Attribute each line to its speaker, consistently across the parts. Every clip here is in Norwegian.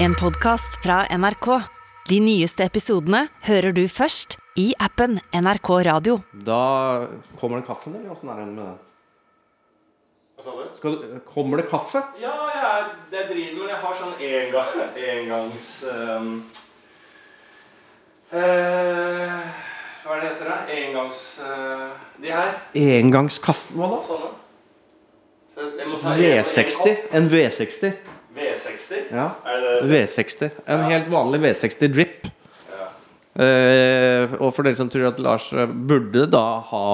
Speaker 1: En podcast fra NRK. De nyeste episodene hører du først i appen NRK Radio.
Speaker 2: Da kommer det kaffen, eller åssen er det med det?
Speaker 3: Hva sa du?
Speaker 2: Skal du? Kommer det kaffe?
Speaker 3: Ja, jeg, jeg driver med Jeg har sånn engang, engangs um, eh, Hva er det heter det? Engangs eh, De her.
Speaker 2: Engangskaffe? Hva da?
Speaker 3: Sånne. Så jeg må ta en- en
Speaker 2: V60.
Speaker 3: kopp.
Speaker 2: En V60.
Speaker 3: V60?
Speaker 2: Ja.
Speaker 3: Er det det?
Speaker 2: V60. En helt vanlig V60 drip.
Speaker 3: Ja.
Speaker 2: Eh, og for dere som tror at Lars eh, burde da ha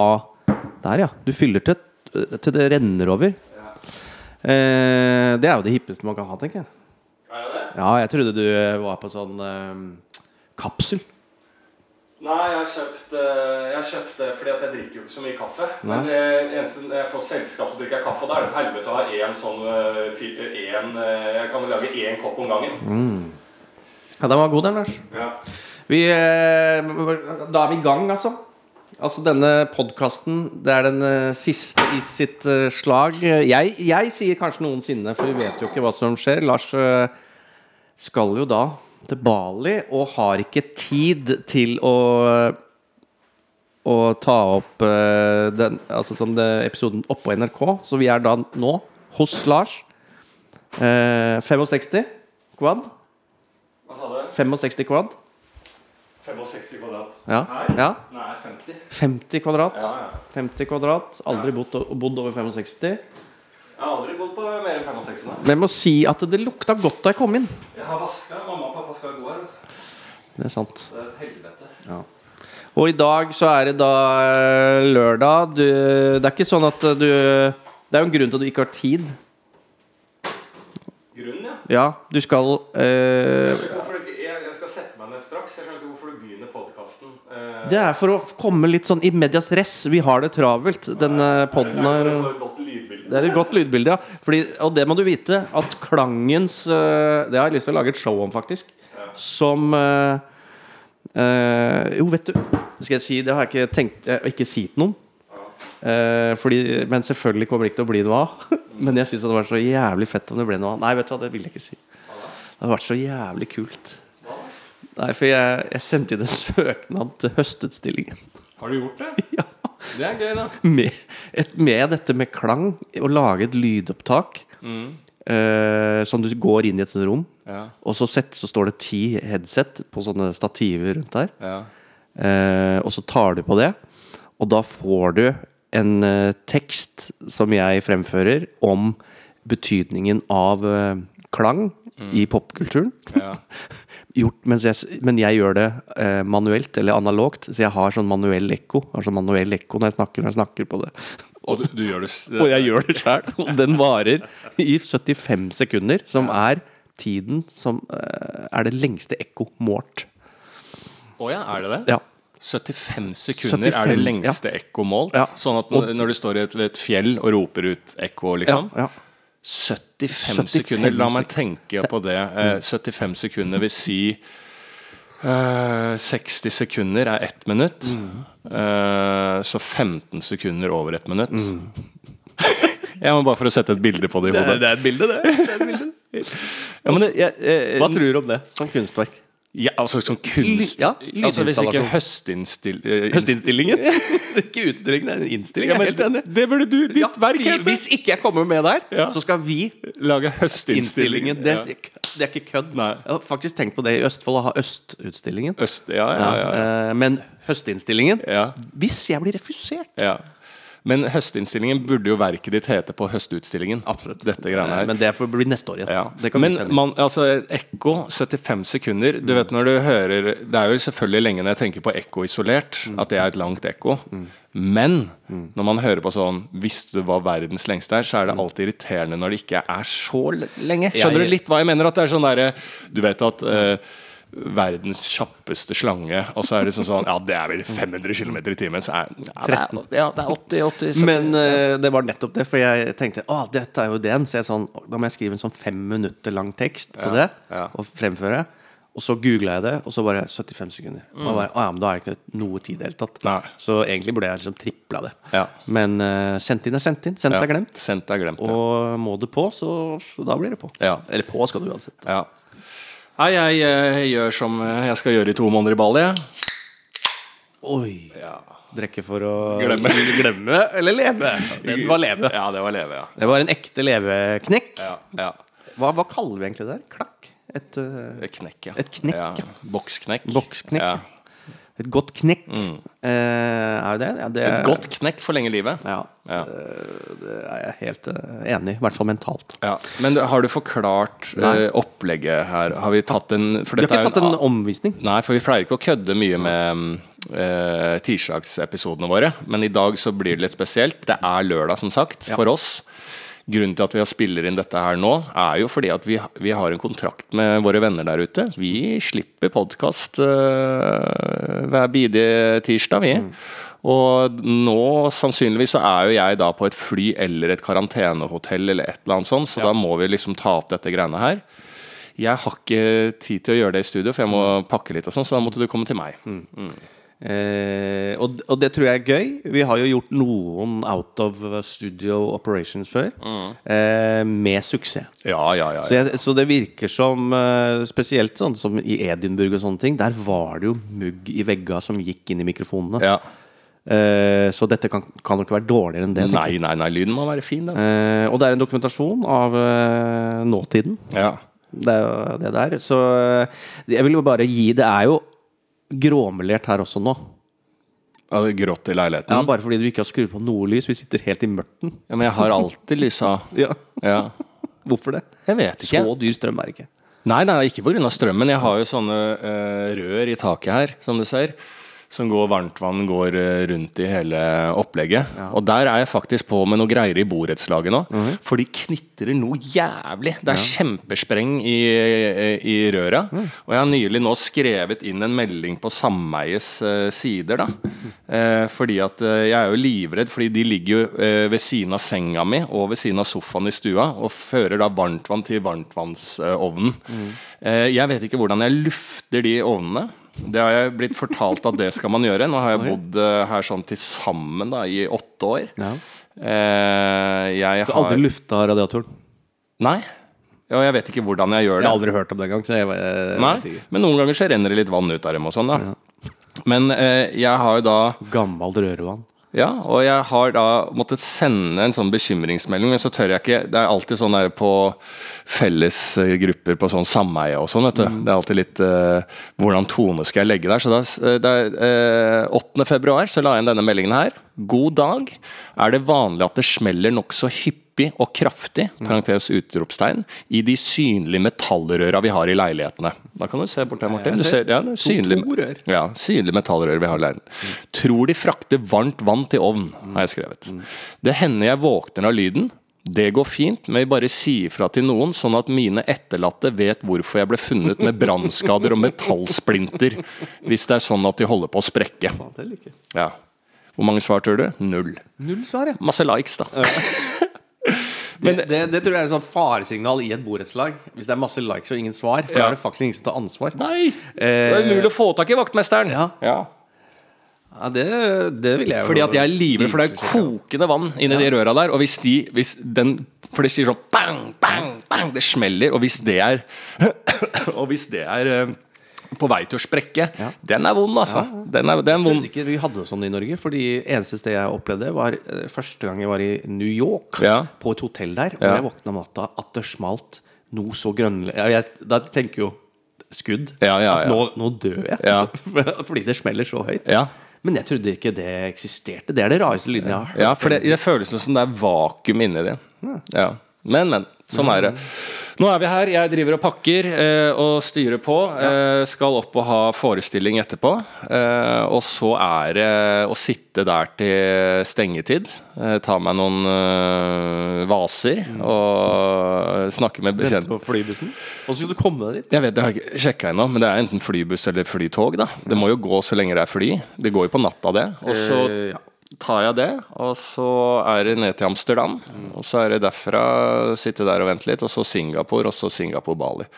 Speaker 2: Der, ja. Du fyller til, til det renner over.
Speaker 3: Ja.
Speaker 2: Eh, det er jo det hippeste man kan ha, tenker jeg.
Speaker 3: Er det det?
Speaker 2: Ja, jeg trodde du eh, var på sånn eh, kapsel.
Speaker 3: Nei, jeg har kjøpt, eh, jeg har kjøpt det fordi jeg drikker jo ikke så mye kaffe. Men det eneste når jeg får selskap, så drikker kaffe. Og da er det et helvete å ha én sånn eh, en, eh, Jeg kan lage én kopp om gangen.
Speaker 2: Ja, den var god, den, Lars.
Speaker 3: Ja.
Speaker 2: Vi, da er vi i gang, altså. Altså Denne podkasten Det er den siste i sitt slag. Jeg, jeg sier kanskje noensinne, for vi vet jo ikke hva som skjer. Lars skal jo da til Bali og har ikke tid til å å ta opp eh, den, altså sånn det, episoden oppå NRK. Så vi er da nå hos Lars. Eh, 65 quad.
Speaker 3: Hva sa du?
Speaker 2: 65 quad.
Speaker 3: 65 kvadrat.
Speaker 2: Ja.
Speaker 3: Her?
Speaker 2: ja.
Speaker 3: Nei, 50.
Speaker 2: 50 kvadrat.
Speaker 3: Ja, ja.
Speaker 2: 50 kvadrat. Aldri bodd, bodd over 65.
Speaker 3: Jeg har aldri bodd på mer enn 65. da.
Speaker 2: Men jeg må si at det lukta godt da jeg kom inn.
Speaker 3: Jeg har vaska. Mamma og pappa skal gå her.
Speaker 2: Det er sant.
Speaker 3: Det er et helvete.
Speaker 2: Og i dag så er det da eh, lørdag. Du, det er ikke sånn at du Det er jo en grunn til at du ikke har tid.
Speaker 3: Grunnen, ja.
Speaker 2: Ja, du skal eh,
Speaker 3: jeg, skal sette meg ned straks. Jeg skjønner ikke hvorfor du begynner podkasten. Eh,
Speaker 2: Det er for å komme litt sånn i medias res. Vi har det travelt. Denne podden er Det er et godt lydbilde, ja. Fordi, og det må du vite, at klangens eh, Det har jeg lyst til å lage et show om, faktisk. Som eh, Jo, vet du Skal jeg si Det har jeg ikke tenkt å ikke si til noen. Eh, fordi, men selvfølgelig kommer det ikke til å bli noe av. men jeg syns det hadde vært så jævlig fett om det ble noe av. Nei, vet du hva, det vil jeg ikke si. Det hadde vært så jævlig kult. Nei, for jeg, jeg sendte inn en søknad til Høstutstillingen.
Speaker 3: Har du gjort det?
Speaker 2: ja.
Speaker 3: Det er gøy, da.
Speaker 2: med, et, med dette med klang, å lage et lydopptak eh, som du går inn i et sånt rom,
Speaker 3: Ja.
Speaker 2: og så, sett, så står det ti headset på sånne stativer rundt der.
Speaker 3: Ja.
Speaker 2: Eh, og så tar du på det, og da får du en eh, tekst som jeg fremfører om betydningen av eh, klang i popkulturen.
Speaker 3: Ja.
Speaker 2: Gjort, jeg, men jeg gjør det eh, manuelt eller analogt, så jeg har sånn manuell ekko. Har sånn manuell ekko når jeg snakker når jeg snakker på det.
Speaker 3: Og du, du gjør det
Speaker 2: Og jeg gjør det sjøl. Og den varer i 75 sekunder, som er tiden som eh, er det lengste ekko målt.
Speaker 3: Å ja, er det det?
Speaker 2: Ja.
Speaker 3: 75 sekunder er det lengste ekko målt?
Speaker 2: Ja.
Speaker 3: Sånn at når, når du står i et, et fjell og roper ut ekko, liksom?
Speaker 2: ja.
Speaker 3: 75,
Speaker 2: 75
Speaker 3: sekunder. La meg tenke på det. Eh, 75 sekunder vil si uh, 60 sekunder er ett minutt. Uh, så 15 sekunder over ett minutt. Jeg må bare for å sette et bilde på det i hodet.
Speaker 2: Det er et bilde, det.
Speaker 3: Ja, men det, jeg, jeg,
Speaker 2: Hva tror du om det som kunstverk?
Speaker 3: Ja, altså som kunst
Speaker 2: Ja,
Speaker 3: altså, Hvis ikke høstinnstill... eh,
Speaker 2: Høstinnstillingen? ikke utstillingen, det er en innstilling.
Speaker 3: Ja,
Speaker 2: helt enig.
Speaker 3: det burde du, ditt
Speaker 2: Ja,
Speaker 3: verk
Speaker 2: vi-
Speaker 3: hete.
Speaker 2: Hvis ikke jeg kommer med der,
Speaker 3: Ja.
Speaker 2: så skal vi
Speaker 3: Lage høstinnstillingen.
Speaker 2: Det, det er ikke kødd.
Speaker 3: Nei.
Speaker 2: Jeg har faktisk tenkt på det i Østfold, å ha Østutstillingen.
Speaker 3: Øst, ja, ja, ja, ja.
Speaker 2: Eh, Men høstinnstillingen
Speaker 3: Ja.
Speaker 2: Hvis jeg blir refusert
Speaker 3: ja. Men høstinnstillingen burde jo verket ditt hete på høstutstillingen.
Speaker 2: Absolutt.
Speaker 3: Dette greiene her.
Speaker 2: Men det får bli neste år igjen.
Speaker 3: ja.
Speaker 2: Det kan
Speaker 3: Men man, altså, ekko, 75 sekunder Du vet når du hører Det er jo selvfølgelig lenge når jeg tenker på ekko isolert, at det er et langt ekko. Men når man hører på sånn Visste du hva verdens lengste er? Så er det alltid irriterende når det ikke er så lenge. Skjønner
Speaker 2: jeg-
Speaker 3: du litt hva jeg mener? At det er sånn derre Du vet at eh, verdens kjappeste slange, og så er det sånn sånn Ja, det er vel 500 km i timen, så er ja, det er, ja, det er 80, 80 70.
Speaker 2: Men uh, det var nettopp det, for jeg tenkte å, dette er jo den. Så jeg sånn, da må jeg skrive en sånn fem minutter lang tekst på det,
Speaker 3: ja.
Speaker 2: og fremføre. Og så googla jeg det, og så bare 75 sekunder. Og bare, å, ja, men da har jeg ikke noe tid i det hele tatt.
Speaker 3: Nei.
Speaker 2: Så egentlig burde jeg liksom tripla det.
Speaker 3: Ja.
Speaker 2: Men uh, sendt inn er sendt inn. Sendt er glemt.
Speaker 3: Sendt er glemt.
Speaker 2: Og må det på, så, så da blir det på.
Speaker 3: Ja.
Speaker 2: Eller på skal du uansett.
Speaker 3: Ja. Nei, jeg, jeg, gjør som eh, jeg skal gjøre i to måneder i Bali.
Speaker 2: Oi.
Speaker 3: Ja.
Speaker 2: Drikke for å
Speaker 3: Glemme.
Speaker 2: glemme eller leve. Den var leve.
Speaker 3: ja, det var leve, ja.
Speaker 2: Det var en ekte leveknekk.
Speaker 3: ja, ja.
Speaker 2: Hva, hva kaller vi egentlig det? Klakk? Et, uh,
Speaker 3: Et knekk, ja.
Speaker 2: Et knekk,
Speaker 3: ja.
Speaker 2: ja.
Speaker 3: Boksknekk.
Speaker 2: Boksknekk,
Speaker 3: Ja.
Speaker 2: Et godt knekk? Eh, er det? Ja, det?
Speaker 3: Et godt knekk forlenger livet.
Speaker 2: Ja.
Speaker 3: Ja.
Speaker 2: Det, det er jeg helt eh, enig i. I hvert fall mentalt.
Speaker 3: Ja. Men har du forklart
Speaker 2: Nei.
Speaker 3: eh, opplegget her? Har vi tatt en For
Speaker 2: Vi har ikke tatt
Speaker 3: en,
Speaker 2: en omvisning.
Speaker 3: Nei, for vi pleier ikke å kødde mye med uh, tirsdagsepisodene våre. Men i dag så blir det litt spesielt. Det er lørdag, som sagt, for oss. Grunnen til at vi har spiller inn dette her nå, er jo fordi at vi, vi har en kontrakt med våre venner der ute. Vi slipper podkast hver bidige tirsdag, vi. Og nå sannsynligvis så er jo jeg da på et fly eller et karantenehotell eller et eller annet sånt, så da må vi liksom ta opp dette greiene her. Jeg har ikke tid til å gjøre det i studio, for jeg må pakke litt og sånn, så da måtte du komme til meg.
Speaker 2: Eh, og, og det tror jeg er gøy. Vi har jo gjort noen out of studio operations før. Eh, med suksess.
Speaker 3: Ja, ja, ja.
Speaker 2: Så, jeg, så det virker som eh, Spesielt sånn som i Edinburgh og sånne ting. Der var det jo mugg i vegga som gikk inn i mikrofonene.
Speaker 3: ja.
Speaker 2: Eh, så dette kan, kan nok være dårligere enn det.
Speaker 3: Nei, nei, nei, lyden må være fin.
Speaker 2: Eh, og det er en dokumentasjon av nåtiden.
Speaker 3: Ja.
Speaker 2: Det er jo det der. Så jeg vil jo bare gi Det er jo gråmelert her også nå.
Speaker 3: Ja, det er Grått i leiligheten.
Speaker 2: Ja,
Speaker 3: Ja,
Speaker 2: bare fordi du ikke har skrudd på noe lys. Vi sitter helt i mørten.
Speaker 3: Men jeg har alltid lysa.
Speaker 2: Ja.
Speaker 3: Ja.
Speaker 2: Hvorfor det?
Speaker 3: Jeg vet ikke.
Speaker 2: Så dyr strøm er det ikke.
Speaker 3: Nei, nei, ikke pga. strømmen. Jeg har jo sånne uh, rør i taket her, som du ser. Som går varmtvann går eh, rundt i hele opplegget. Og der er jeg faktisk på med noe greier i borettslaget nå. For de knitrer noe jævlig. Det er kjempespreng i, i røra. Og jeg har nylig nå skrevet inn en melding på sameies uh, sider, da. Eh, fordi at uh, jeg er jo livredd, fordi de ligger jo ved siden av senga mi og ved siden av sofaen i stua og fører da varmtvann til varmtvannsovnen. Eh, jeg vet ikke hvordan jeg lufter de ovnene. Det har jeg blitt fortalt at det skal man gjøre. Nå har jeg bodd eh, her sånn til sammen da, i åtte år.
Speaker 2: Ja.
Speaker 3: Eh, jeg
Speaker 2: Du har aldri lufta radiatoren?
Speaker 3: Nei. Og jeg vet ikke hvordan jeg gjør det.
Speaker 2: Jeg har aldri hørt om det engang. Jeg,
Speaker 3: Nei. Men noen ganger så renner det litt vann ut av dem og sånn, da. Men eh, jeg har jo da
Speaker 2: Gammelt rørevann.
Speaker 3: Ja, og jeg har da måttet sende en sånn bekymringsmelding, men så tør jeg ikke. Det er alltid sånn der på fellesgrupper på sånn sameie og sånn, vet du. Det er alltid litt uh, Hvordan tone skal jeg legge der? Så da, eh, er, eh, 8. februar så la jeg inn denne meldingen her. God dag. Er det vanlig at det smeller nokså hyppig og kraftig, parentes utropstegn, i de synlige metallrøra vi har i leilighetene? Da kan du se bort der, Martin. Du ser, ja, det er synlig, ja, synlige metallrør vi har i leiligheten. Tror de frakter varmt vann til ovn, har jeg skrevet. Det hender jeg våkner av lyden. Det går fint, men jeg bare sier fra til noen, sånn at mine etterlatte vet hvorfor jeg ble funnet med brannskader og metallsplinter, hvis det er sånn at de holder på å sprekke. Ja. Hvor mange svar tror du? Null.
Speaker 2: Null svar, ja.
Speaker 3: Masse likes, da.
Speaker 2: Det, det, det tror jeg er et sånt faresignal i et borettslag. Hvis det er masse likes og ingen svar, for da er det faktisk ingen som tar ansvar.
Speaker 3: Nei! Det er umulig å få tak i vaktmesteren.
Speaker 2: Ja.
Speaker 3: ja.
Speaker 2: Ja, det, det vil jeg jo
Speaker 3: Fordi at jeg er livredd, for det er kokende vann inni de røra der. Og hvis de hvis den For det sier sånn bang, bang, bang, det smeller. Og hvis det er Og hvis det er eh, på vei til å sprekke, den er vond, altså. Den er, den er
Speaker 2: trodde
Speaker 3: vond.
Speaker 2: ikke vi hadde sånn i Norge. Fordi eneste sted jeg opplevde, var eh, første gang jeg var i New York.
Speaker 3: Ja.
Speaker 2: På et hotell der. Og
Speaker 3: Ja.
Speaker 2: jeg våkna om natta at det smalt noe så grønnlig ja, jeg, Da tenker jo skudd.
Speaker 3: Ja, ja,
Speaker 2: At nå, nå dør jeg.
Speaker 3: Ja.
Speaker 2: fordi det smeller så høyt.
Speaker 3: Ja.
Speaker 2: Men jeg trodde ikke det eksisterte. Det er det rareste lyden jeg har hørt.
Speaker 3: Ja, for det, det føles som det er vakuum inni det. Ja. Men, men. Sånn er det. Nå er vi her. Jeg driver og pakker eh, og styrer på. Eh, skal opp og ha forestilling etterpå. Eh, og så er det å sitte der til stengetid. Eh, ta meg noen eh, vaser og snakke med bekjente.
Speaker 2: på flybussen. Så skal du komme deg dit.
Speaker 3: Jeg vet, jeg har ikke sjekka ennå, men det er enten flybuss eller flytog. da Det må jo gå så lenge det er fly. Det går jo på natta, det. Og så
Speaker 2: Eh, ja.
Speaker 3: Tar jeg det, og så er det ned til Amsterdam. Og så er det derfra sitte der og vente litt, og så Singapore, og så Singapore-Bali.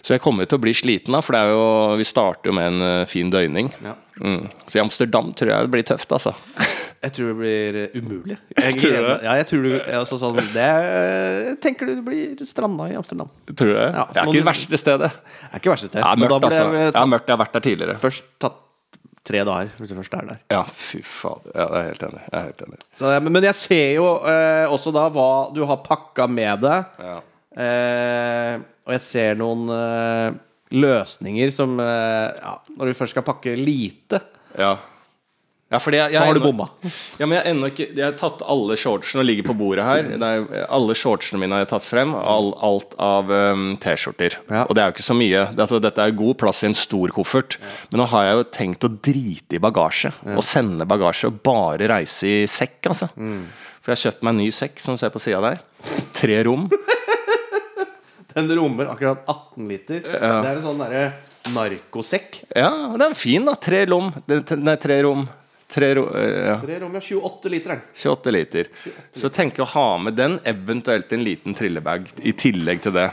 Speaker 3: Så jeg kommer til å bli sliten, da, for det er jo, vi starter jo med en eh, fin døgning.
Speaker 2: Ja.
Speaker 3: Mm. Så i Amsterdam tror jeg det blir tøft, altså.
Speaker 2: Jeg tror det blir eh, umulig. Jeg,
Speaker 3: Tror du det?
Speaker 2: Ja, jeg tror du altså, sånn, det, Tenker du blir stranda i Amsterdam?
Speaker 3: Tror du det?
Speaker 2: Ja,
Speaker 3: det er ikke det verste stedet.
Speaker 2: Det er ikke verste stedet.
Speaker 3: Ja, mørkt, altså.
Speaker 2: Jeg
Speaker 3: har vært der tidligere.
Speaker 2: først tatt tre dager, hvis du først er der.
Speaker 3: Ja, fy fader. Ja, jeg er helt enig. Jeg er helt enig.
Speaker 2: Så, men- men jeg ser jo eh, også da hva du har pakka med deg.
Speaker 3: Ja.
Speaker 2: Eh, og jeg ser noen eh, løsninger som eh, ja, Når du først skal pakke lite,
Speaker 3: Ja. Ja fordi jeg,
Speaker 2: så har du bomma.
Speaker 3: Ja, men jeg ikke Jeg har tatt alle shortsene og ligger på bordet her. Det er, alle shortsene mine har jeg tatt frem. All, alt av um, T-skjorter.
Speaker 2: Ja.
Speaker 3: Og det er jo ikke så mye. Det, altså, dette er god plass i en stor koffert. Men nå har jeg jo tenkt å drite i bagasje. Og sende bagasje og bare reise i sekk, altså. For jeg har kjøpt meg en ny sekk, som du ser på sida der. Tre rom.
Speaker 2: Den rommer akkurat 18 liter. Det er en sånn derre narkosekk.
Speaker 3: Ja, den er fin, da. Tre rom. Nei, tre rom. Tre ro, eh, ja.
Speaker 2: Tre rom, ja. 28 liter er den.
Speaker 3: 28 liter. Så tenk å ha med den, eventuelt en liten trillebag i tillegg til det.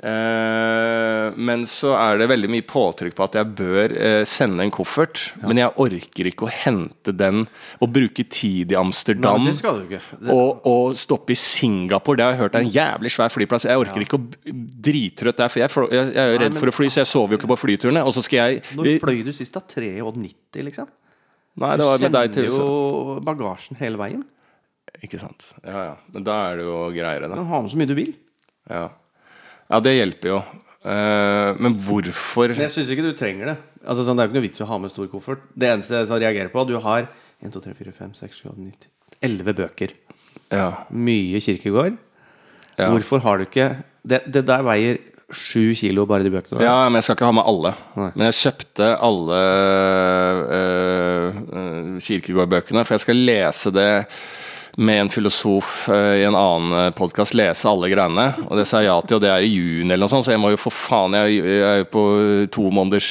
Speaker 3: Eh, men så er det veldig mye påtrykk på at jeg bør eh, sende en koffert. Men jeg orker ikke å hente den og bruke tid i Amsterdam.
Speaker 2: Nei, det
Speaker 3: Og, og stoppe i Singapore. Det har jeg hørt er en jævlig svær flyplass. Jeg orker ikke å dritrøtt der, for jeg, jeg, jeg er jo redd
Speaker 2: men-
Speaker 3: for å fly, så jeg sover jo ikke på flyturene. Og så skal jeg
Speaker 2: når fløy du sist, da? 93, liksom?
Speaker 3: Nei,
Speaker 2: Du
Speaker 3: det var med deg til
Speaker 2: sender
Speaker 3: kjenner
Speaker 2: jo bagasjen hele veien.
Speaker 3: Ikke sant. Ja, ja. Men da er det jo greiere,
Speaker 2: Du
Speaker 3: da.
Speaker 2: kan ha med så mye du vil.
Speaker 3: Ja, ja det hjelper jo. Uh, men hvorfor
Speaker 2: Men jeg syns ikke du trenger det. Altså, sånn, det er jo ikke noe vits i å ha med stor koffert. Det eneste jeg reagerer på, du har 1, 2, 3, 4, 5, 6, 7, 8, 9, 10 11 bøker.
Speaker 3: Ja.
Speaker 2: Mye kirkegård.
Speaker 3: Ja.
Speaker 2: Hvorfor har du ikke det, det der veier sju kilo, bare de bøkene. der.
Speaker 3: ja, men jeg skal ikke ha med alle.
Speaker 2: Nei.
Speaker 3: Men jeg kjøpte alle uh, Kirkegård-bøkene, for jeg skal lese det med en filosof eh, i en annen podkast, lese alle greiene. Og det sa jeg ja til, og det er i juni eller noe sånt, så jeg må jo for faen Jeg, er jo på to måneders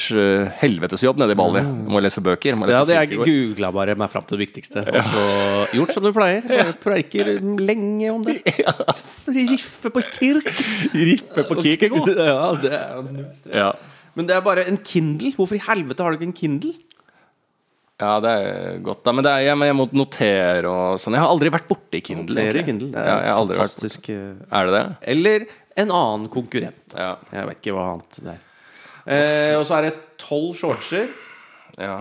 Speaker 3: helvetesjobb nede i Bali. Jeg må lese bøker. Må
Speaker 2: Det
Speaker 3: lese
Speaker 2: hadde jeg googla bare meg fram til det viktigste. Og så gjort som du pleier. Bare preiker lenge om det. Riffe på kirk.
Speaker 3: Riffe på Kirkegård.
Speaker 2: Ja, det er jo null stress.
Speaker 3: Ja.
Speaker 2: Men det er bare en Kindle. Hvorfor i helvete har du ikke en Kindle?
Speaker 3: Ja, det er godt, da. Men, det er, jeg, jeg må notere og sånn. Jeg har aldri vært borti Kindle.
Speaker 2: Notere. Kindle. Det er
Speaker 3: ja,
Speaker 2: fantastisk. eh,
Speaker 3: Er det det?
Speaker 2: Eller en annen konkurrent.
Speaker 3: Ja.
Speaker 2: Jeg vet ikke hva annet det er. Eh, og så er det tolv shortser.
Speaker 3: Ja.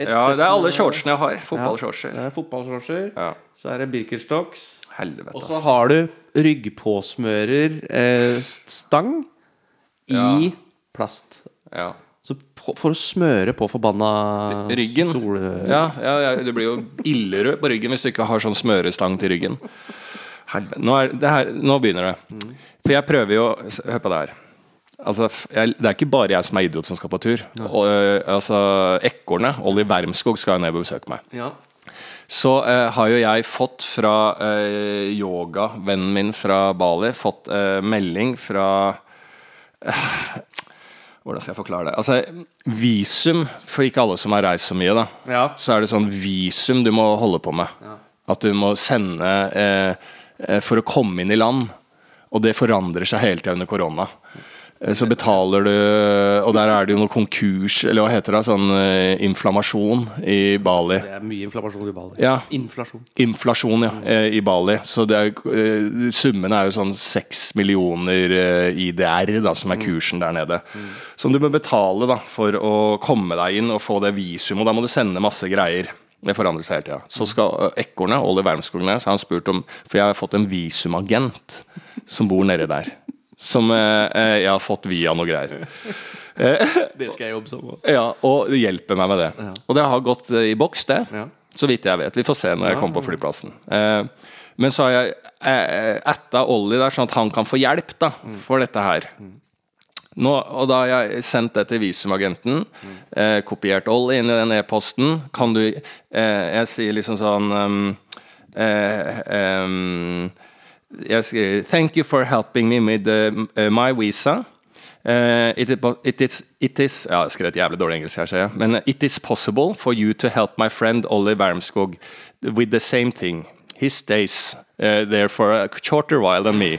Speaker 2: Et
Speaker 3: ja, det er alle shortsene jeg har. Fotballshortser.
Speaker 2: Ja, er fotballshortser.
Speaker 3: Ja.
Speaker 2: Så er det Birkenstocks.
Speaker 3: Helvete,
Speaker 2: Og så har du ryggpåsmører eh, stang i plast.
Speaker 3: Ja.
Speaker 2: For å smøre på forbanna
Speaker 3: Ryggen.
Speaker 2: sol...
Speaker 3: Ja, ja, ja, du blir jo illerød på ryggen hvis du ikke har sånn smørestang til ryggen. Nå, det her, nå begynner det. For jeg prøver jo Hør på det her. Altså, jeg, det er ikke bare jeg som er idiot som skal på tur. Og, øh, altså, Ekornet, Olli Wermskog, skal jo ned og besøke meg.
Speaker 2: Ja.
Speaker 3: Så eh, har jo jeg fått fra eh, yoga-vennen min fra Bali Fått eh, melding fra Hvordan skal jeg forklare det? Altså, visum for ikke alle som har reist så mye, da.
Speaker 2: Ja.
Speaker 3: Så er det sånn visum du må holde på med. At du må sende eh, eh, for å komme inn i land. Og det forandrer seg hele tida under korona. Eh, Så betaler du Og der er det jo noe konkurs, eller hva heter det? Sånn eh, inflammasjon i Bali.
Speaker 2: Det er mye inflammasjon i Bali.
Speaker 3: Ja.
Speaker 2: Inflasjon.
Speaker 3: Inflasjon, ja, eh, i Bali. Så det er, summen er jo sånn 6 millioner IDR, da, som er kursen der nede. Som du bør betale da, for å komme deg inn og få det visum, og da må du sende masse greier. Det forandrer seg hele tida. Så skal ekornet, Olli Wermskog så har han spurt om For jeg har fått en visumagent som bor nedi der. Som eh, eh, jeg har fått via noe greier.
Speaker 2: Det skal jeg jobbe som òg.
Speaker 3: Ja, og det hjelper meg med det. Og det har gått eh, i boks, det.
Speaker 2: Ja.
Speaker 3: Så vidt jeg vet. Vi får se når jeg kommer på flyplassen. Eh, men så har jeg eh, etta Ollie der, sånn at han kan få hjelp da, for dette her. Nå, og da har jeg sendt det til visumagenten, eh, kopiert Ollie inn i den e-posten. Kan du eh, Jeg sier liksom sånn um, eh, um, Jeg skriver Thank you for helping me with uh, my visa. Uh, it, it, is, it is Ja, jeg skrev et jævlig dårlig engelsk her, sier jeg. Men it is possible for you to help my friend Ollie Wermskog with the same thing. He stays uh, there for a shorter while than me.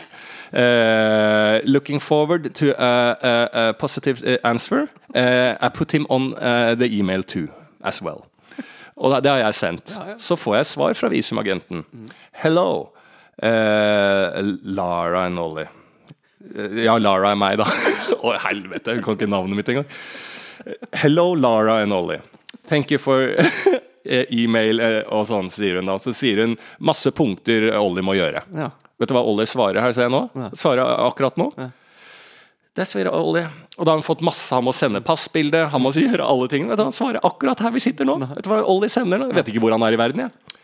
Speaker 3: Uh, looking forward to a, a, a positive answer. I put him on the email too, as well. Og det har jeg sendt. Så får jeg svar fra visumagenten. Hello. Eh, Lara and Ollie. Eh, Ja, Lara er meg, da. Å, helvete, hun kan ikke navnet mitt engang. Hello, Lara and Ollie. Thank you for eh, email eh, og sånn, sier hun da. Så sier hun masse punkter Ollie må gjøre.
Speaker 2: Ja.
Speaker 3: Vet du hva Ollie svarer her, ser jeg nå? Svarer akkurat nå? Ja. Dessverre, Ollie. Og da har han fått masse. Han må sende passbilde, han må gjøre alle tingene. Vet du, han svarer akkurat her vi sitter nå. Vet du hva Ollie sender nå? Jeg vet ikke hvor han er i verden, jeg.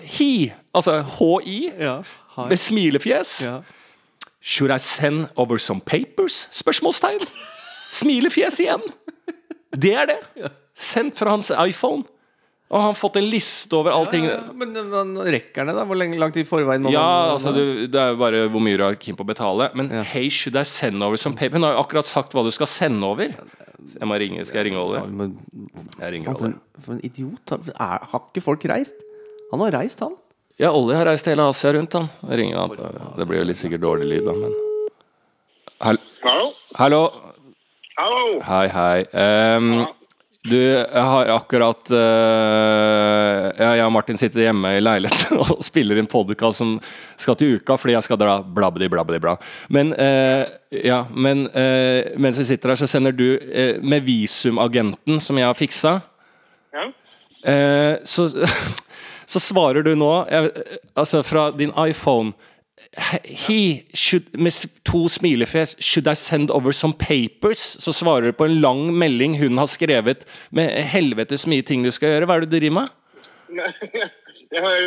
Speaker 3: He, altså HI,
Speaker 2: Ja. Hi.
Speaker 3: med smilefjes.
Speaker 2: Ja.
Speaker 3: Should I send over some papers? Spørsmålstegn. Smilefjes igjen. Det er det. Sendt fra hans iPhone. Og han har fått en liste over allting.
Speaker 2: Ja, men men rekker det, da? Hvor lenge, langt i forveien må
Speaker 3: Ja,
Speaker 2: man
Speaker 3: altså du, det er jo bare hvor mye du er keen på å betale. Men hey, should I send over some paper? Hun har jo akkurat sagt hva du skal sende over. Jeg må ringe, Skal jeg ringe Ollie?
Speaker 2: Men,
Speaker 3: Jeg ringer
Speaker 2: for,
Speaker 3: Ollie.
Speaker 2: en, for en idiot. Er, har ikke folk reist? Han har reist, han.
Speaker 3: Ja, Ollie har reist hele Asia rundt, han. Ringer han. Det blir jo litt sikkert dårlig lyd, da, men Hall-
Speaker 4: Hallo?
Speaker 3: Hallo.
Speaker 4: Hallo?
Speaker 3: Hei, hei. Ehm, du, jeg har akkurat uh, ja, Jeg og Martin sitter hjemme i leiligheten og spiller inn podkast som skal til uka fordi jeg skal dra blabbedi, blabbedi, bla. Men, uh, ja, men uh, mens vi sitter her, så sender du med visumagenten som jeg har fiksa,
Speaker 4: Ja?
Speaker 3: eh, så, så svarer du nå, altså fra din iPhone He should, med to smilefjes Should I send over some papers? Så svarer du på en lang melding hun har skrevet med helvetes mye ting du skal gjøre. Hva er det du driver med?
Speaker 4: Jeg har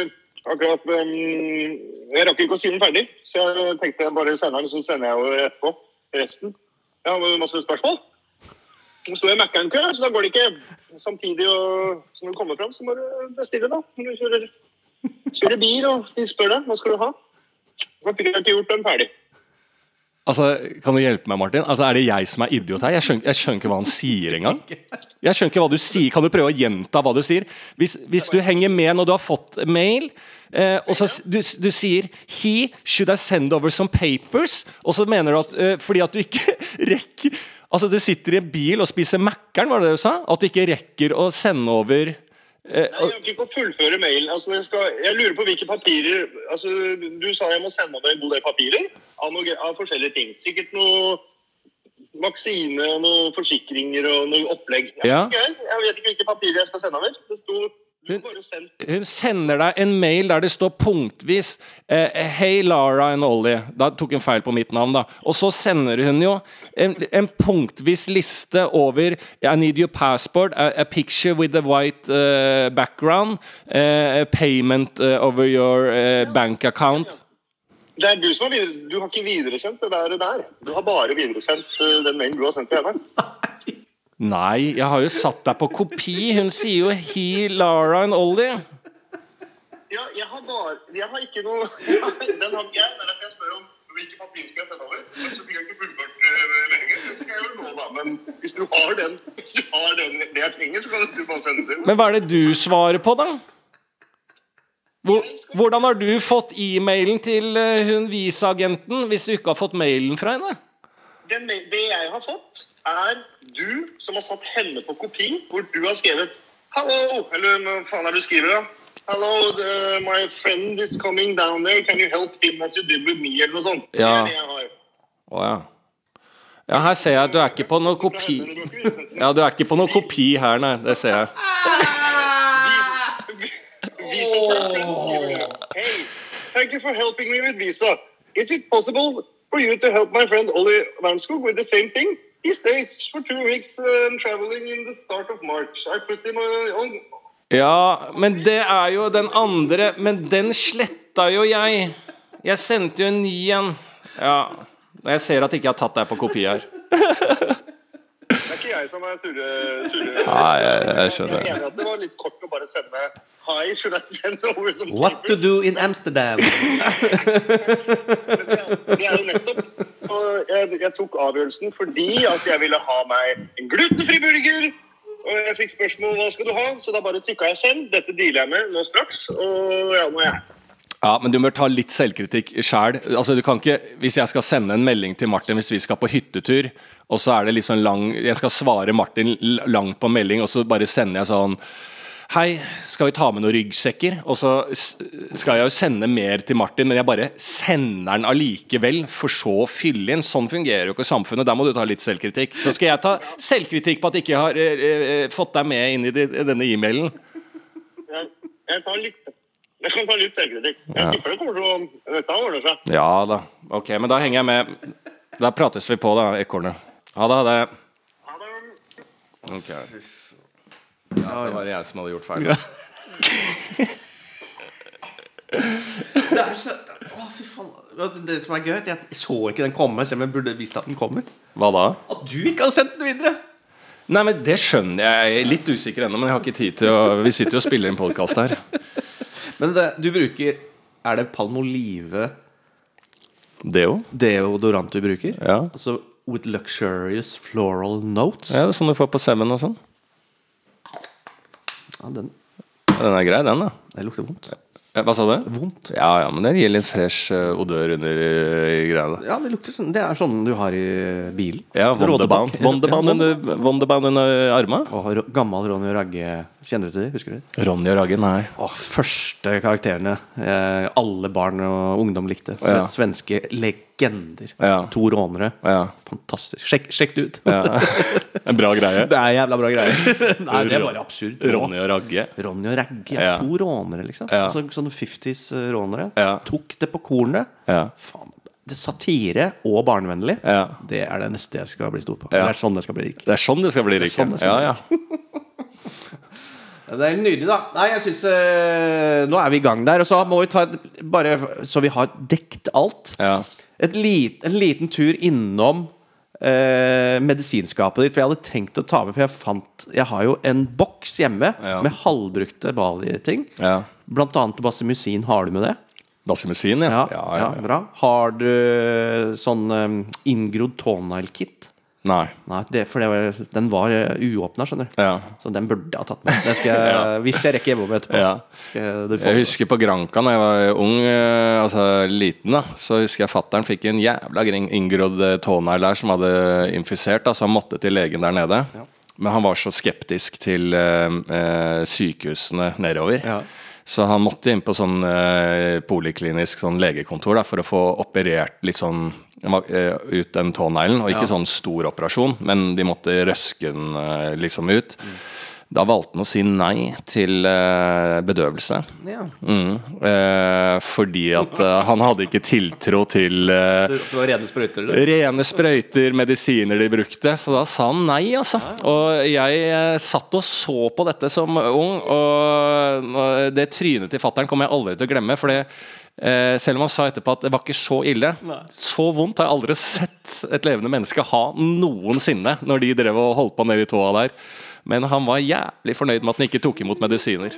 Speaker 4: akkurat um, Jeg rakk ikke å si den ferdig, så jeg tenkte jeg bare den, så sender jeg over etterpå resten. Jeg har masse spørsmål. Nå står i Mækkern-kø, så da går det ikke. Samtidig og, som du kommer fram, så må du bestille, da. Når du kjører, kjører bil, og de spør deg hva skal du ha. Så fikk jeg ikke gjort den ferdig.
Speaker 3: Altså, Kan du hjelpe meg, Martin? Altså, Er det jeg som er idiot her? Jeg skjønner, jeg skjønner ikke hva han sier engang. Jeg skjønner ikke hva du sier. Kan du prøve å gjenta hva du sier? Hvis, hvis du henger med når du har fått mail, eh, og så du, du sier 'He should I send over some papers', og så mener du at eh, fordi at du ikke rekker Altså, du sitter i en bil og spiser Mækkern, var det det du sa? At du ikke rekker å sende over eh,
Speaker 4: Nei, jeg har ikke fått fullføre mailen. Altså, jeg, skal, jeg lurer på hvilke papirer altså, Du sa jeg må sende over en god del papirer av, noe, av forskjellige ting. Sikkert noe vaksine og noen forsikringer og noe opplegg.
Speaker 3: Ja.
Speaker 4: ok, Jeg vet ikke hvilke papirer jeg skal sende over. Det sto sendt
Speaker 3: Hun sender deg en mail der det står punktvis eh, 'Hei, Lara and Ollie'. Da tok hun feil på mitt navn, da. Og så sender hun jo en, en punktvis liste over 'I need your passport', a, a picture with a white uh, background, uh, payment uh, over your eh, bank account.
Speaker 4: Det er du som har videre, Du har ikke videresendt det der. Du har bare videresendt eh, den mailen du har sendt til henne.
Speaker 3: Nei, jeg har jo satt deg på kopi. Hun sier jo 'He, Lara and Ollie'.
Speaker 4: Ja, jeg har bare Jeg har ikke noe Den har ikke jeg. Det er derfor jeg spør om hvilke papirer skal jeg sende over. Men så fikk jeg ikke fullført uh, meldingen. Det skal jeg gjøre nå, da. Men hvis du har den, hvis du har den det jeg trenger, så kan du bare sende det.
Speaker 3: Men hva er det du svarer på, da? Hvor, hvordan har du fått e-mailen til hun Visa-agenten, hvis du ikke har fått mailen fra henne?
Speaker 4: Den, det jeg har fått, er du som har satt henne på kopi, hvor du har skrevet 'Hallo', eller hva faen er det du skriver, da? 'Hello, the, my friend is coming down there. Can you help him as you did with me?' Eller noe sånt.
Speaker 3: Ja.
Speaker 4: Det er det jeg har.
Speaker 3: Å ja. Ja, her ser jeg at du er ikke på noe kopi Ja, du er ikke på noe kopi her, nei. Det ser jeg.
Speaker 4: Visa du. Hey, thank you for helping me with visa. Is it possible for you to help my friend Ollie Wernskog with the same thing? He stays for two weeks uh, and traveling in the start of March. I put him uh, on
Speaker 3: Ja, men det er jo den andre Men den sletta jo jeg. Jeg sendte jo en ny en. Ja. Jeg ser at jeg ikke har tatt deg på kopi her.
Speaker 4: Jeg som er surre... surre.
Speaker 3: Nei, jeg- jeg skjønner.
Speaker 4: Jeg mener at det var litt kort å bare sende Hi, should I send over some
Speaker 2: What to do in Amsterdam?
Speaker 4: Det er jo nettopp og jeg, jeg tok avgjørelsen fordi at jeg ville ha meg en glutenfri burger. Og jeg fikk spørsmål hva skal du ha, så da bare trykka jeg 'send'. Dette dealer jeg med nå straks. Og ja, nå er jeg
Speaker 3: Ja, men du må ta litt selvkritikk sjæl. Altså, du kan ikke, hvis jeg skal sende en melding til Martin hvis vi skal på hyttetur, og så er det litt sånn lang Jeg skal svare Martin langt på melding, og så bare sender jeg sånn Hei, skal vi ta med noen ryggsekker? Og så skal jeg jo sende mer til Martin, men jeg bare sender den allikevel, for så å fylle inn. Sånn fungerer jo ikke samfunnet. Der må du ta litt selvkritikk. Så skal jeg ta selvkritikk på at jeg ikke har eh, eh, fått deg med inn i de, denne e-mailen.
Speaker 4: Jeg, jeg tar litt jeg kan ta litt selvkritikk. Jeg
Speaker 3: Ja.
Speaker 4: tipper det kommer til å Dette ordner seg.
Speaker 3: Ja da. Ok, men da henger jeg med. Da prates vi på, da, ekornet. Ha det, ha det.
Speaker 4: Ha det.
Speaker 3: Ok. Ja, det var jeg som hadde gjort feil.
Speaker 2: Det er så Å, fy faen. Det som er gøy, er at jeg så ikke den komme, selv om jeg burde visst at den kommer.
Speaker 3: Hva da?
Speaker 2: At du ikke har sendt den videre!
Speaker 3: Nei, men Det skjønner jeg. Jeg er litt usikker ennå, men jeg har ikke tid til å Vi sitter jo og spiller inn podkast her.
Speaker 2: Men det, du bruker Er det Palmolive
Speaker 3: Deo?
Speaker 2: deodorant du bruker?
Speaker 3: Ja.
Speaker 2: Altså with luxurious floral notes?
Speaker 3: ja, det er sånn du får på Seven og sånn.
Speaker 2: Ja, den,
Speaker 3: Den er grei, den, da.
Speaker 2: det lukter vondt.
Speaker 3: Ja, Hva sa du?
Speaker 2: Vondt.
Speaker 3: Ja, ja, men det gir litt fresh eh, odør under uh, greia.
Speaker 2: Ja, det lukter sånn Det er sånn du har i bilen.
Speaker 3: Ja, Wonderbound. Wonderbound under, Wonderbound under arma.
Speaker 2: Og gammel Ronny og Ragge. Kjenner du til det? Husker du det?
Speaker 3: Ronny og Ragge, nei.
Speaker 2: Åh, første karakterene eh, alle barn og ungdom likte.
Speaker 3: Ja.
Speaker 2: Svenske legender.
Speaker 3: Ja.
Speaker 2: To rånere.
Speaker 3: Ja.
Speaker 2: Fantastisk. Sjekk, sjekk det ut.
Speaker 3: ja. En bra greie.
Speaker 2: Det er jævla bra greie. Nei, det er bare absurd.
Speaker 3: Ronny og Ragge.
Speaker 2: Ronny og Ragge. Ja. To rånere, liksom. Altså, sånne 50s-rånere.
Speaker 3: Ja.
Speaker 2: Tok det på kornet.
Speaker 3: Ja.
Speaker 2: Faen. Det satire og barnevennlig.
Speaker 3: Ja.
Speaker 2: Det er det neste jeg skal bli stor på. Det er sånn jeg skal bli rik.
Speaker 3: Det er sånn det skal bli, rik.
Speaker 2: sånn
Speaker 3: Ja, ja.
Speaker 2: Det er nydelig, da. Nei, jeg synes eh, Nå er vi i gang der. Og så må vi ta et, Bare så vi har dekt alt.
Speaker 3: ja.
Speaker 2: Et lit, en liten tur innom eh, medisinskapet ditt. For jeg hadde tenkt å ta med For jeg fant Jeg har jo en boks hjemme
Speaker 3: Ja.
Speaker 2: med halvbrukte Bali-ting.
Speaker 3: ja.
Speaker 2: Blant annet basimusin Har du med det?
Speaker 3: Bassimusin, ja.
Speaker 2: Ja, ja, bra. Har du sånn um, inngrodd tånegl-kit?
Speaker 3: Nei.
Speaker 2: Nei, det, for var, den var uh, uåpna, skjønner du.
Speaker 3: Ja.
Speaker 2: Så den burde jeg ha tatt med. Den skal jeg, Hvis jeg rekker hjemme etterpå.
Speaker 3: Ja. Jeg husker på Granca da jeg var ung, eh, altså liten, da så husker jeg fattern fikk en jævla inngrodd eh, tånegl der som hadde infisert, da, så han måtte til legen der nede. Men han var så skeptisk til eh, eh, sykehusene nedover.
Speaker 2: Ja.
Speaker 3: Så han måtte inn på sånn eh, poliklinisk sånn legekontor da, for å få operert litt sånn eh, ut den tåneglen. Og ikke
Speaker 2: Ja.
Speaker 3: sånn stor operasjon, men de måtte røske den eh, liksom ut. Da valgte han å si nei til eh, bedøvelse.
Speaker 2: Ja.
Speaker 3: Mm. Eh, fordi at eh, han hadde ikke tiltro til eh,
Speaker 2: Det, det var rene sprøyter? Det.
Speaker 3: rene sprøyter, medisiner de brukte. Så da sa han nei, altså. Og jeg eh, satt og så på dette som ung, og det trynet til fattern kommer jeg aldri til å glemme. For det eh, selv om han sa etterpå at det var ikke så ille, så vondt har jeg aldri sett et levende menneske ha noensinne når de drev og holdt på nedi tåa der. Men han var jævlig fornøyd med at han ikke tok imot medisiner.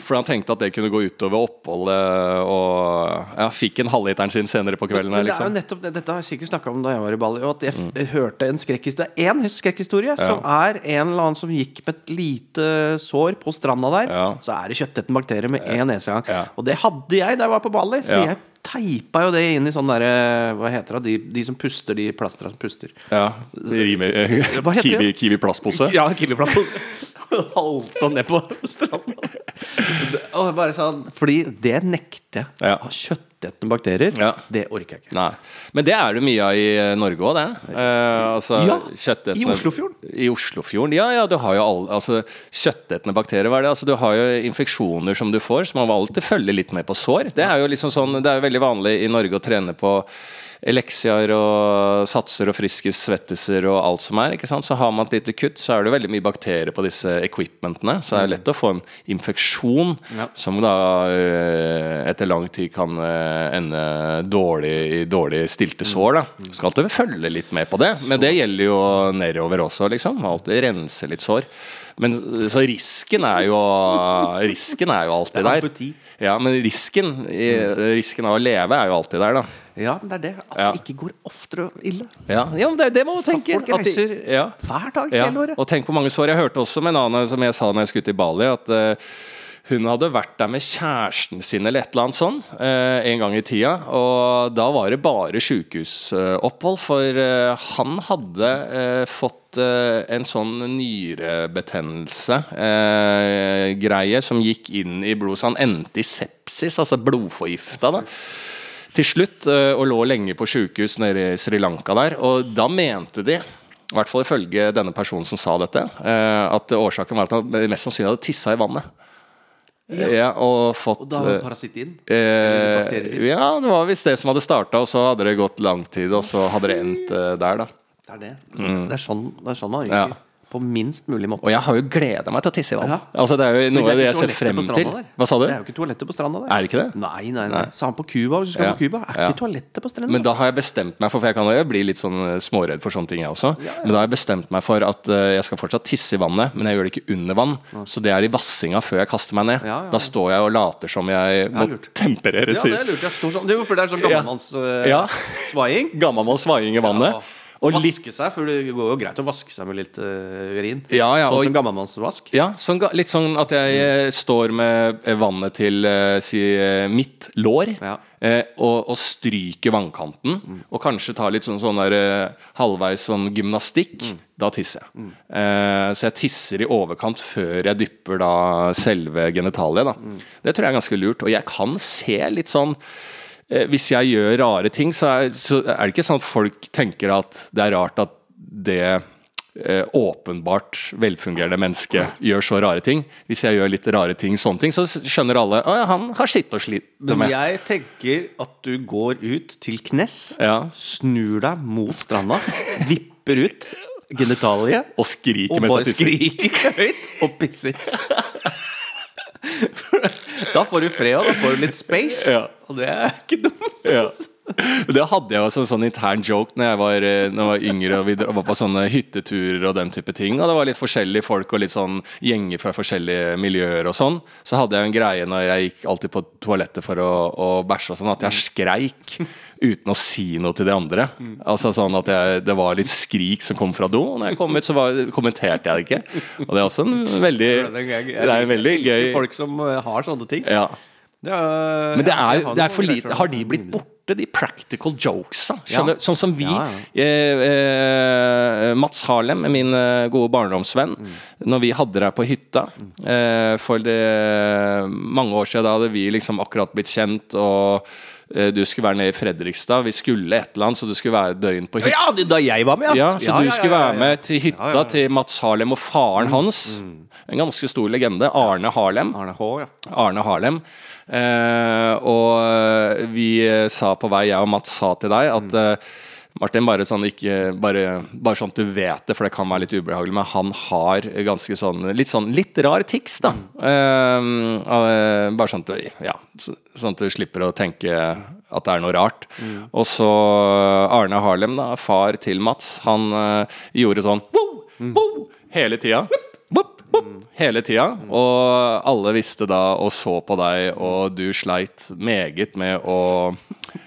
Speaker 3: For han tenkte at det kunne gå utover oppholdet, og ja, fikk en halvliteren sin senere på kvelden.
Speaker 2: Men
Speaker 3: men
Speaker 2: det er jo
Speaker 3: liksom.
Speaker 2: nettopp Dette har jeg sikkert snakka om da jeg var i Bali. At jeg f hørte en skrekkhistorie Én skrekkhistorie som er en eller annen som gikk med et lite sår på stranda der.
Speaker 3: Ja.
Speaker 2: Så er det kjøttetten bakterier med én nesegang.
Speaker 3: Ja.
Speaker 2: Og det hadde jeg da jeg var på Bali. Så
Speaker 3: Ja.
Speaker 2: jeg teipa jo det inn i sånn derre Hva heter det? De, de som puster, de plastra som puster.
Speaker 3: Ja, rimer,
Speaker 2: Hva
Speaker 3: kiwi, kiwi plastpose?
Speaker 2: Ja, Kiwi plastpose. Halta ned på stranda. Og bare sånn Fordi det nekter jeg.
Speaker 3: Ja.
Speaker 2: Å ha bakterier,
Speaker 3: Ja.
Speaker 2: det orker jeg ikke.
Speaker 3: Nei. Men det er det mye av i eh, Norge òg, det. Eh, altså,
Speaker 2: Ja, i Oslofjorden.
Speaker 3: I Oslofjorden, Ja, ja, du har jo alle altså, Kjøttetende bakterier, hva er det? Altså, du har jo infeksjoner som du får, så man må alltid følge litt med på sår. Det er jo liksom sånn Det er jo veldig vanlig i Norge å trene på Eleksiaer og satser og friskis, svettiser og alt som er. Så har man et lite kutt, så er det veldig mye bakterier på disse equipmentene. Så det er lett å få en infeksjon
Speaker 2: Ja.
Speaker 3: som da øh, etter lang tid kan øh, ende dårlig i dårlig stilte sår. da Skal alltid følge litt med på det, men det gjelder jo nedover også, liksom. Alltid rense litt sår. Men så risken er jo Risken er jo alltid
Speaker 2: er
Speaker 3: der. Ja, men risken, i- risken av å leve er jo alltid der, da.
Speaker 2: Ja, men det er det. At
Speaker 3: Ja.
Speaker 2: det ikke går oftere ille.
Speaker 3: Ja, ja men det, det må man tenke.
Speaker 2: folk reiser
Speaker 3: ja.
Speaker 2: hver dag hele året.
Speaker 3: og tenk hvor mange sår jeg hørte også med en annen som jeg sa når jeg skulle til Bali, at eh, Hun hadde vært der med kjæresten sin eller et eller annet sånn eh, en gang i tida. Og da var det bare sykehusopphold, for eh, han hadde eh, fått en sånn nyrebetennelse-greie som gikk inn i blodet. Så han endte i sepsis, altså blodforgifta. da til slutt, og lå lenge på sykehus nede i Sri Lanka der. Og da mente de, i hvert fall ifølge denne personen som sa dette, at årsaken var at han mest sannsynlig hadde tissa i vannet. Ja, og fått
Speaker 2: Og da var
Speaker 3: eh,
Speaker 2: parasitt inn?
Speaker 3: eh. Ja, det var visst det som hadde starta, og så hadde det gått lang tid, og så hadde det endt eh, der, da.
Speaker 2: Det er det. Det er sånn, det er sånn man
Speaker 3: Ja.
Speaker 2: På minst mulig måte.
Speaker 3: Og jeg har jo gleda meg til å tisse i vann.
Speaker 2: Ja.
Speaker 3: Altså, det er jo noe av det jeg ser frem til. Hva sa du?
Speaker 2: Det er jo ikke toaletter på stranda der.
Speaker 3: Er det ikke det?
Speaker 2: Nei, nei, nei. Sa han på Cuba, hvis du skal
Speaker 3: Ja.
Speaker 2: på Cuba. Er
Speaker 3: Ja.
Speaker 2: ikke toaletter på stranda?
Speaker 3: Men da har jeg bestemt meg for For jeg kan jo bli litt sånn eh, småredd for sånne ting, jeg også. Men da har jeg bestemt meg for at eh, jeg skal fortsatt tisse i vannet, men jeg gjør det ikke under vann. Så det er i vassinga før jeg kaster meg ned. Da står jeg og later som jeg må
Speaker 2: temperere,
Speaker 3: temperere.
Speaker 2: ja, det er lurt. Jeg står sånn. Det er jo for det er sånn gammelmanns uh,
Speaker 3: Ja. Gammelmanns svaiing i vannet. Og litt
Speaker 2: vaske seg, for det går jo greit å vaske seg med litt uh, urin.
Speaker 3: Ja, ja,
Speaker 2: sånn
Speaker 3: og-
Speaker 2: som gammelmannsvask.
Speaker 3: Ja, sånn, litt sånn at jeg mm. står med eh, vannet til uh, si, eh, mitt lår
Speaker 2: Ja.
Speaker 3: eh, og, og stryker vannkanten. Og kanskje tar litt sånn, sånn der eh, halvveis sånn gymnastikk. Da tisser jeg. Eh, så jeg tisser i overkant før jeg dypper da selve genitaliet. Da. Det tror jeg er ganske lurt. Og jeg kan se litt sånn eh, Hvis jeg gjør rare ting, så er, så er det ikke sånn at folk tenker at det er rart at det eh, åpenbart velfungerende mennesket gjør så rare ting. Hvis jeg gjør litt rare ting, sånne ting, så skjønner alle at ja, han har sitt å slite
Speaker 2: Men jeg tenker at du går ut til knes,
Speaker 3: Ja.
Speaker 2: snur deg mot stranda, vipper ut genitaliet
Speaker 3: Og skriker
Speaker 2: og
Speaker 3: mens jeg tisser.
Speaker 2: skriker høyt og pisser. da får du fred, og da får du litt space.
Speaker 3: Ja.
Speaker 2: Og det er ikke dumt.
Speaker 3: Ja. Det hadde jeg jo som sånn intern joke Når jeg var, eh, når jeg var yngre og vi var på sånne hytteturer og den type ting. Og det var litt forskjellige folk og litt sånn gjenger fra forskjellige miljøer og sånn. Så hadde jeg en greie når jeg gikk alltid på toalettet for å, å bæsje og sånn, at jeg skreik uten å si noe til de andre. Altså sånn at jeg, Det var litt skrik som kom fra do. Og når jeg kom ut, så var, kommenterte jeg det ikke. Og det er også en veldig Det er en veldig gøy
Speaker 2: Folk som eh, har sånne ting.
Speaker 3: ja.
Speaker 2: Det er,
Speaker 3: Men det er, det er for lite Har de blitt borte, de practical jokesa? Skjønner,
Speaker 2: Ja.
Speaker 3: Sånn som vi
Speaker 2: Ja,
Speaker 3: Eh, eh, Mats Harlem, min eh, gode barndomsvenn,
Speaker 2: Mm.
Speaker 3: når vi hadde deg på hytta eh, For det, mange år siden da hadde vi liksom akkurat blitt kjent, og eh, du skulle være nede i Fredrikstad. Vi skulle et eller annet, så du skulle være døgn på hytta.
Speaker 2: Ja, da jeg var med,
Speaker 3: Ja, så du skulle være med til hytta
Speaker 2: Ja, ja, ja.
Speaker 3: til Mats Harlem og faren hans. En ganske stor legende. Arne Harlem.
Speaker 2: Arne H, ja.
Speaker 3: Arne Harlem. Eh, og vi sa på vei, jeg og Mats sa til deg, at eh, Martin, bare sånn, ikke, bare, bare sånn at du vet det, for det kan være litt ubehagelig, men han har ganske sånn litt, sånn, litt rar tics, da. Eh, eh, bare sånn at, ja, sånn at du slipper å tenke at det er noe rart. Og så Arne Harlem, da, far til Mats, han eh, gjorde sånn «Woo! Woo!» hele tida. Hele tida. Og alle visste da og så på deg, og du sleit meget med å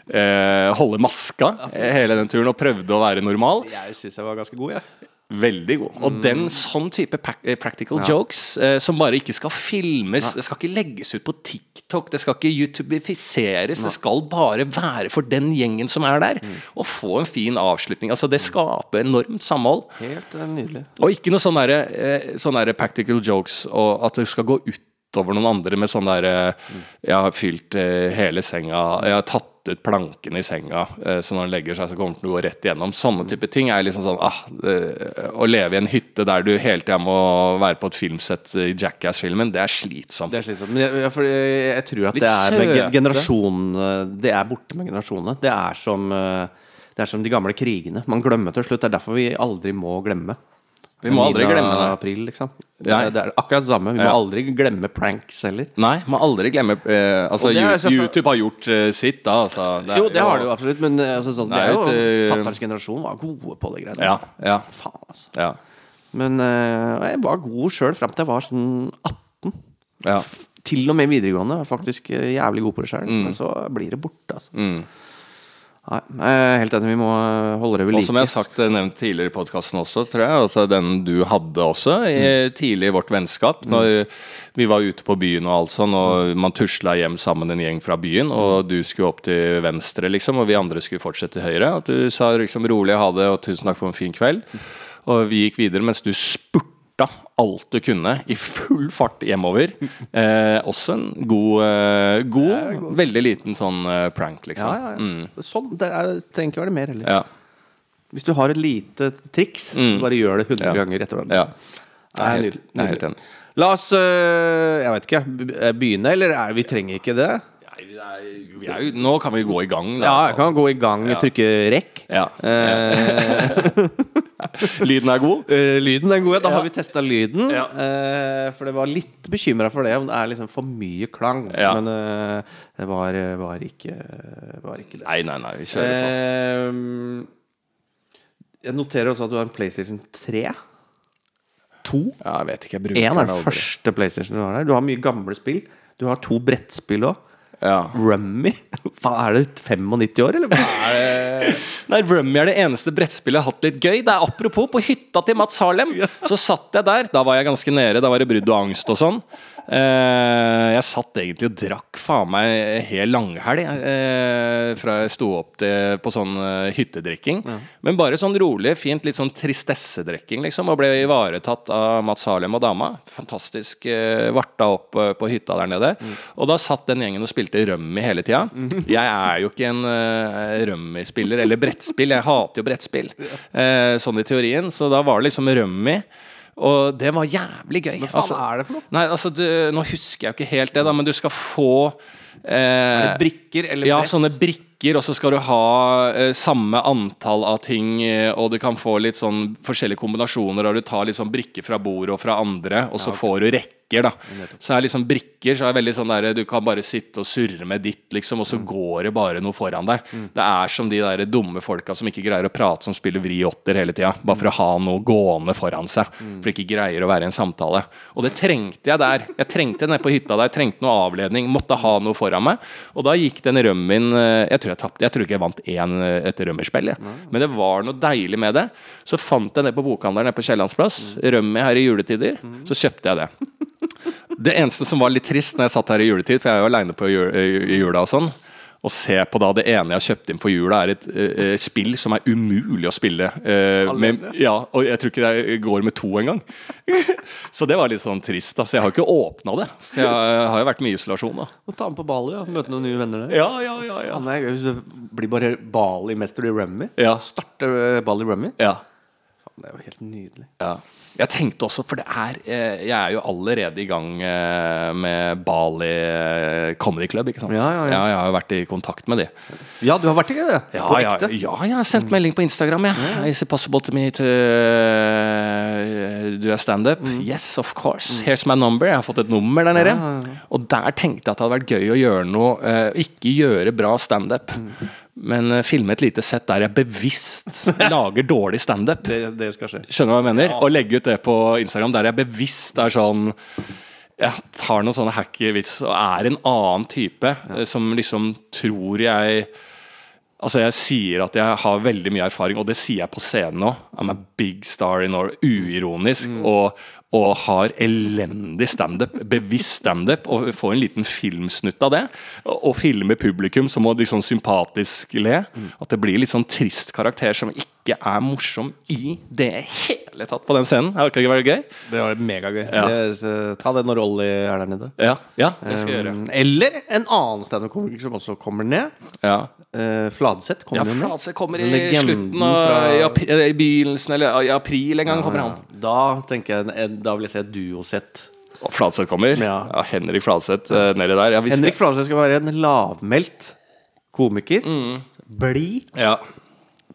Speaker 3: eh, holde maska hele den turen og prøvde å være normal.
Speaker 2: Jeg syns jeg var ganske god, jeg.
Speaker 3: Veldig god. Og den sånn type practical ja. jokes eh, som bare ikke skal filmes, det skal ikke legges ut på TikTok, det skal ikke youtubifiseres, det skal bare være for den gjengen som er der. Og få en fin avslutning. Altså, det skaper enormt samhold.
Speaker 2: Helt eh, nydelig.
Speaker 3: Og ikke noe sånn derre eh, sånn derre practical jokes, og at det skal gå utover noen andre med sånn derre Jeg har fylt eh, hele senga, jeg har tatt ut plankene i senga, eh, så når den legger seg, så kommer den til å gå rett igjennom. Sånne type ting er liksom sånn ah, eh, Å leve i en hytte der du hele tida må være på et filmsett i Jackass-filmen, det er slitsomt.
Speaker 2: Det er slitsomt. Men jeg, jeg, for jeg, jeg tror at
Speaker 3: Litt
Speaker 2: det er med
Speaker 3: søte.
Speaker 2: Det er borte med generasjonene. Det er som eh, Det er som de gamle krigene. Man glemmer til slutt. Det er derfor vi aldri må glemme.
Speaker 3: Vi må aldri glemme det.
Speaker 2: April, liksom. Det, er, det er akkurat det samme. Vi må
Speaker 3: Ja.
Speaker 2: aldri glemme pranks heller.
Speaker 3: Nei, må aldri glemme eh, Altså,
Speaker 2: Og det er
Speaker 3: YouTube har gjort eh, sitt, da. Altså, er
Speaker 2: Jo, det har det jo absolutt, men eh, altså, sånn, det er jo
Speaker 3: et, eh,
Speaker 2: Fatterns generasjon var gode på det greiene.
Speaker 3: Ja, ja,
Speaker 2: Faen, altså.
Speaker 3: ja.
Speaker 2: Men eh, jeg var god sjøl fram til jeg var sånn 18.
Speaker 3: ja.
Speaker 2: Til og med videregående var jeg faktisk eh, jævlig god på det sjøl. Men så blir det borte, altså.
Speaker 3: Mm.
Speaker 2: Nei, jeg er helt enig. Vi må holde det ved
Speaker 3: Og som jeg har sagt eh, nevnt tidligere i podkasten også, tror jeg, altså den du hadde også i, tidlig i vårt vennskap, når vi var ute på byen og alt sånn, og man tusla hjem sammen en gjeng fra byen, og du skulle opp til venstre, liksom, og vi andre skulle fortsette til høyre. At du sa liksom rolig ha det, og tusen takk for en fin kveld. Og vi gikk videre mens du spurta alt du kunne i full fart hjemover. Eh, også en god, eh, god, veldig liten sånn eh, prank, liksom.
Speaker 2: Ja, ja, ja.
Speaker 3: Mm.
Speaker 2: Sånn, det er, trenger ikke være mer heller.
Speaker 3: Ja.
Speaker 2: Hvis du har et lite triks, bare gjør det 100
Speaker 3: Mm. Ja.
Speaker 2: ganger etter hverandre.
Speaker 3: ja.
Speaker 2: Det
Speaker 3: helt-
Speaker 2: nydelig. La oss øh, Jeg vet ikke. Begynne, eller er, vi trenger ikke det?
Speaker 3: Nei, er, nå kan vi gå i gang. Da.
Speaker 2: Ja, jeg kan gå i gang,
Speaker 3: Ja.
Speaker 2: trykke rekk.
Speaker 3: Ja.
Speaker 2: Eh,
Speaker 3: Lyden er god.
Speaker 2: eh, lyden er god. ja. Da har vi testa lyden.
Speaker 3: Ja.
Speaker 2: eh, for det var litt bekymra for det, om det er liksom for mye klang.
Speaker 3: Ja.
Speaker 2: Men det var, var, ikke, var ikke det.
Speaker 3: Nei, nei, nei, vi kjører på.
Speaker 2: Jeg noterer også at du har en PlayStation 3. To?
Speaker 3: Ja, jeg vet ikke, jeg
Speaker 2: Én er
Speaker 3: den
Speaker 2: første PlayStation du har der. Du har mye gamle spill. Du har to brettspill òg.
Speaker 3: Ja.
Speaker 2: Rummy. Faen, er det 95 år, eller? Hva er det?
Speaker 3: Nei, Rummy er det eneste brettspillet jeg har hatt litt gøy. Det er apropos, på hytta til Mats Harlem, så satt jeg der. Da var jeg ganske nede, da var det brudd og angst og sånn. Eh, jeg satt egentlig og drakk faen meg hel langhelg eh, fra jeg sto opp til, på sånn eh, hyttedrikking. Men bare sånn rolig, fint, litt sånn tristessedrikking, liksom. Og ble ivaretatt av Mats Harlem og dama. Fantastisk varta opp på hytta der nede. Og da satt den gjengen og spilte rømmi hele tida. Jeg er jo ikke en uh, Rummy-spiller, eller brettspill. Jeg hater jo brettspill, eh, sånn i teorien. Så da var det liksom Rummy. Og det var jævlig gøy.
Speaker 2: Hva faen er det for noe?
Speaker 3: Nei, altså, du, nå husker jeg jo ikke helt det, da, men du skal få eh,
Speaker 2: Er brikker eller
Speaker 3: ja, sånne brikker, og så skal du ha eh, samme antall av ting, eh, og du kan få litt sånn forskjellige kombinasjoner, og du tar litt sånn brikker fra bordet og fra andre, og så får du rekker, da. Så er liksom brikker, så er veldig sånn der, du kan bare sitte og surre med ditt, liksom, og så
Speaker 2: Mm.
Speaker 3: går det bare noe foran deg. Det er som de der dumme folka som ikke greier å prate, som spiller vri åtter hele tida, bare for å ha noe gående foran seg,
Speaker 2: Mm.
Speaker 3: for ikke greier å være i en samtale. Og det trengte jeg der. Jeg trengte nede på hytta der, trengte noe avledning, måtte ha noe foran meg. Og da gikk den rømmien eh, Jeg tror jeg tapte. Jeg tror ikke jeg vant én eh, et rømmerspill, jeg. Men det var noe deilig med det. Så fant jeg det på bokhandelen nede på Kiellandsplass, rømmi her i juletider. Så kjøpte jeg det. Det eneste som var litt trist når jeg satt her i juletid, for jeg er jo aleine på jul, i jula og sånn, å se på da det ene jeg har kjøpt inn for jula, er et eh, eh, spill som er umulig å spille. eh, med, ja, og jeg tror ikke det går med to engang. så det var litt sånn trist. da Så jeg har ikke åpna det. Så jeg har jo vært mye i isolasjon, da.
Speaker 2: og ta med på Bali og møte noen nye venner der.
Speaker 3: Ja, ja, ja, ja.
Speaker 2: Faen, jeg, du blir bare Bali-mester i Rummy.
Speaker 3: Ja.
Speaker 2: Starte eh, Bali Rummy.
Speaker 3: ja.
Speaker 2: Faen, Det er jo helt nydelig.
Speaker 3: Ja. Jeg tenkte også, for det er eh, Jeg er jo allerede i gang eh, med Bali eh, Comedy Club, ikke sant?
Speaker 2: Ja, ja, ja.
Speaker 3: jeg har jo vært i kontakt med de.
Speaker 2: Ja, du har vært i det?
Speaker 3: Ja, ja, jeg har sendt melding på Instagram. Ja. Is it possible to me to do a standup? Yes, of course. Here's my number. Jeg har fått et nummer der nede. Og der tenkte jeg at det hadde vært gøy å gjøre noe Ikke gjøre bra standup, men eh, filme et lite sett der jeg bevisst lager dårlig standup.
Speaker 2: Det, det.
Speaker 3: Skjønner du hva jeg mener? Og legge ut det på Instagram der jeg bevisst er sånn Jeg tar noen sånne hacky vits og er en annen type ja. som liksom tror jeg Altså Jeg sier at jeg har veldig mye erfaring, og det sier jeg på scenen nå. I'm a big star in Norway. Uironisk. Og, og har elendig standup. Bevisst standup. Og får en liten filmsnutt av det. Og, filmer publikum som må liksom sympatisk le. At det blir litt sånn trist karakter som ikke er morsom i det hele tatt på den scenen. Har ikke det vært gøy?
Speaker 2: Det var megagøy.
Speaker 3: Ja.
Speaker 2: Det- Ta det når Olli er der nede.
Speaker 3: Ja, ja det skal jeg gjøre.
Speaker 2: Um, eller en annen standup-komiker som også kommer ned.
Speaker 3: Ja.
Speaker 2: Uh, Fladseth kommer
Speaker 3: Ja. Fladseth kommer i
Speaker 2: Legenden
Speaker 3: slutten av
Speaker 2: fra-
Speaker 3: i, apri- begynnelsen eller i april en gang. kommer han
Speaker 2: Da tenker jeg Da vil jeg se et duosett.
Speaker 3: Og Fladseth kommer.
Speaker 2: Ja.
Speaker 3: Ja. Henrik Fladseth eh, nedi der. Ja,
Speaker 2: Henrik Fladseth skal være en lavmælt komiker. Blid,
Speaker 3: Ja.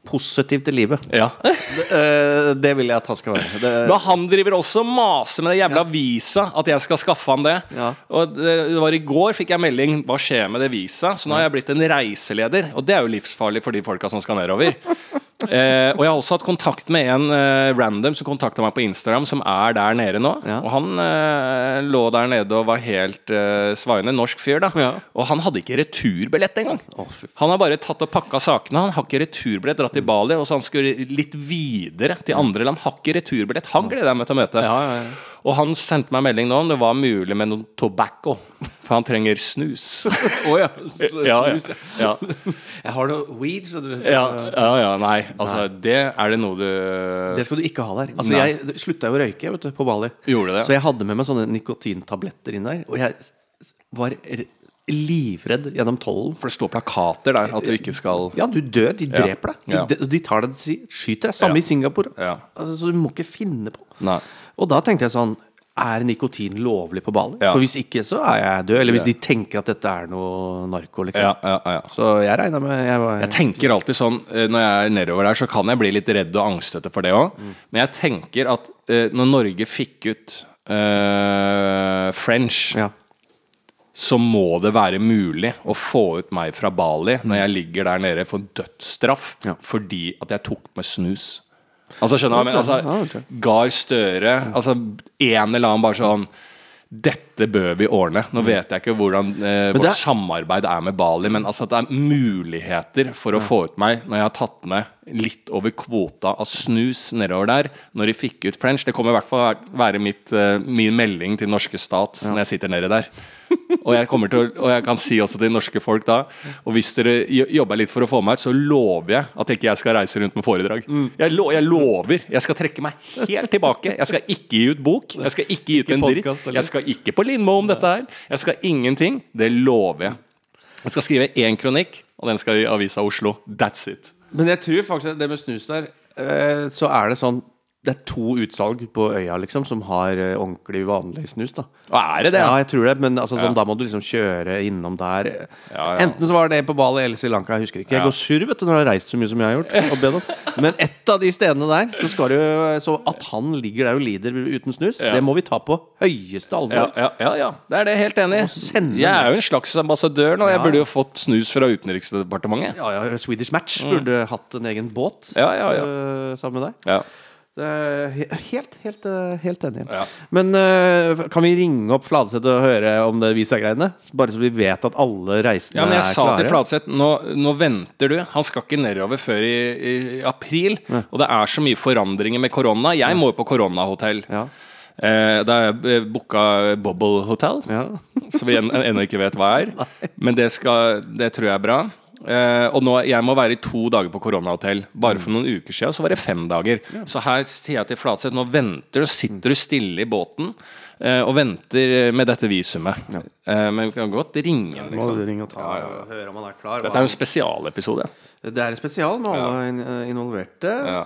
Speaker 2: positiv til livet.
Speaker 3: ja.
Speaker 2: Det, eh, det vil jeg at han skal være. Det,
Speaker 3: Men han driver også og maser med det jævla visa, at jeg skal skaffe han det.
Speaker 2: Ja.
Speaker 3: Og det, det var i går fikk jeg melding hva skjer med det visa. Så nå har jeg blitt en reiseleder, og det er jo livsfarlig for de folka som skal nedover. Eh, og jeg har også hatt kontakt med en eh, random som kontakta meg på Instagram, som er der nede nå.
Speaker 2: Ja.
Speaker 3: Og han eh, lå der nede og var helt eh, svaiende. Norsk fyr, da.
Speaker 2: Ja.
Speaker 3: Og han hadde ikke returbillett engang.
Speaker 2: Oh,
Speaker 3: han har bare tatt og pakka sakene. Han har ikke returbillett, dratt til Bali, og så han skulle litt videre til andre land. Har ikke returbillett. Han gleder jeg meg til å møte.
Speaker 2: Ja, ja, ja.
Speaker 3: Og han sendte meg melding nå om det var mulig med noe tobacco. For han trenger snus.
Speaker 2: Å ja.
Speaker 3: ja, ja.
Speaker 2: Snus,
Speaker 3: ja.
Speaker 2: Jeg har noe weed, så du
Speaker 3: Ja, ja, ja, nei. Altså, det er det noe du
Speaker 2: Det skal du ikke ha der. Altså,
Speaker 3: Nei.
Speaker 2: jeg slutta jo å røyke vet du, på Bali.
Speaker 3: Gjorde det?
Speaker 2: Så jeg hadde med meg sånne nikotintabletter inn der. Og jeg var livredd gjennom tollen.
Speaker 3: For det står plakater der at du ikke skal
Speaker 2: Ja, du dør. De
Speaker 3: Ja.
Speaker 2: dreper deg. De, de, tar deg, de skyter deg. Samme
Speaker 3: Ja.
Speaker 2: i Singapore.
Speaker 3: Ja.
Speaker 2: Altså, så du må ikke finne på.
Speaker 3: Nei.
Speaker 2: Og da tenkte jeg sånn Er nikotin lovlig på Bali?
Speaker 3: Ja.
Speaker 2: For hvis ikke, så er jeg død. Eller hvis de tenker at dette er noe narko, liksom.
Speaker 3: Ja, ja, ja.
Speaker 2: Så jeg regna med jeg var,
Speaker 3: Jeg tenker alltid sånn eh, Når jeg er nedover der, så kan jeg bli litt redd og angstete for det òg. Men jeg tenker at eh, når Norge fikk ut uh, French, så må det være mulig å få ut meg fra Bali når jeg ligger der nede for dødsstraff fordi at jeg tok med snus. Altså skjønner jeg?
Speaker 2: Ja,
Speaker 3: Altså. Gahr Støre Altså en eller annen bare sånn dette bør vi ordne. Nå vet jeg ikke hvordan eh, vårt
Speaker 2: er-
Speaker 3: samarbeid er med Bali, men altså at det er muligheter for å få ut meg når jeg har tatt med litt over kvota av snus nedover der, når de fikk ut French. Det kommer i hvert fall være mitt, eh, min melding til norske stat når jeg sitter nede der. Og jeg, å, og jeg kan si også til norske folk da Og hvis dere jobber litt for å få meg ut, så lover jeg at ikke jeg skal reise rundt med foredrag. Jeg, lo, jeg lover. Jeg skal trekke meg helt tilbake. Jeg skal ikke gi ut bok. Jeg skal ikke gi ut en dritt. Jeg skal ikke på Lindmo om dette her. Jeg skal ingenting. Det lover jeg. Jeg skal skrive én kronikk, og den skal i Avisa Oslo. That's it.
Speaker 2: Men jeg tror faktisk at det med snus der, eh, så er det sånn Det er to utsalg på øya, liksom, som har eh, ordentlig vanlig snus, da.
Speaker 3: Og er det det?
Speaker 2: Ja, jeg tror det, men altså, sånn, da må du liksom kjøre innom der.
Speaker 3: Ja, ja.
Speaker 2: Enten så var det på Bali eller Sri Lanka, jeg husker ikke. Jeg går surr vet du, når jeg har reist så mye som jeg har gjort. opp igjennom. Men ett av de stedene der, så skal du Så at han ligger der og lider uten snus, det må vi ta på høyeste alvor.
Speaker 3: ja, ja, ja. Det er det helt enig i.
Speaker 2: sende
Speaker 3: Jeg er jo en slags ambassadør nå. Jeg burde jo fått snus fra Utenriksdepartementet.
Speaker 2: Ja, ja, Swedish Match burde hatt en egen båt
Speaker 3: Ja, ja, ja.
Speaker 2: eh, sammen med deg.
Speaker 3: Ja.
Speaker 2: Det er helt, helt, eh, helt enig.
Speaker 3: Ja.
Speaker 2: Men uh, kan vi ringe opp Fladseth og høre om det Visa-greiene? Bare så vi vet at alle reisende
Speaker 3: Ja, men jeg
Speaker 2: er
Speaker 3: sa
Speaker 2: klare.
Speaker 3: til Fladseth nå, nå venter du. Han skal ikke nedover før i, i april. Og det er så mye forandringer med korona. Jeg må jo på koronahotell.
Speaker 2: Ja.
Speaker 3: Eh, da har jeg eh, booka Bubble Hotel,
Speaker 2: Ja.
Speaker 3: som vi en- ennå ikke vet hva er. Men det, skal, det tror jeg er bra. Eh, og nå, jeg må være i to dager på koronahotell. Bare for noen uker siden så var det fem dager. Så her sier jeg til Flatseth nå venter du, sitter du stille i båten uh, og venter med dette visumet. Eh, men vi kan godt ringe ham, liksom.
Speaker 2: ringe og ta og høre om han er klar.
Speaker 3: Dette er jo en spesialepisode.
Speaker 2: Det er en spesial med alle in- eh, involverte.
Speaker 3: Ja.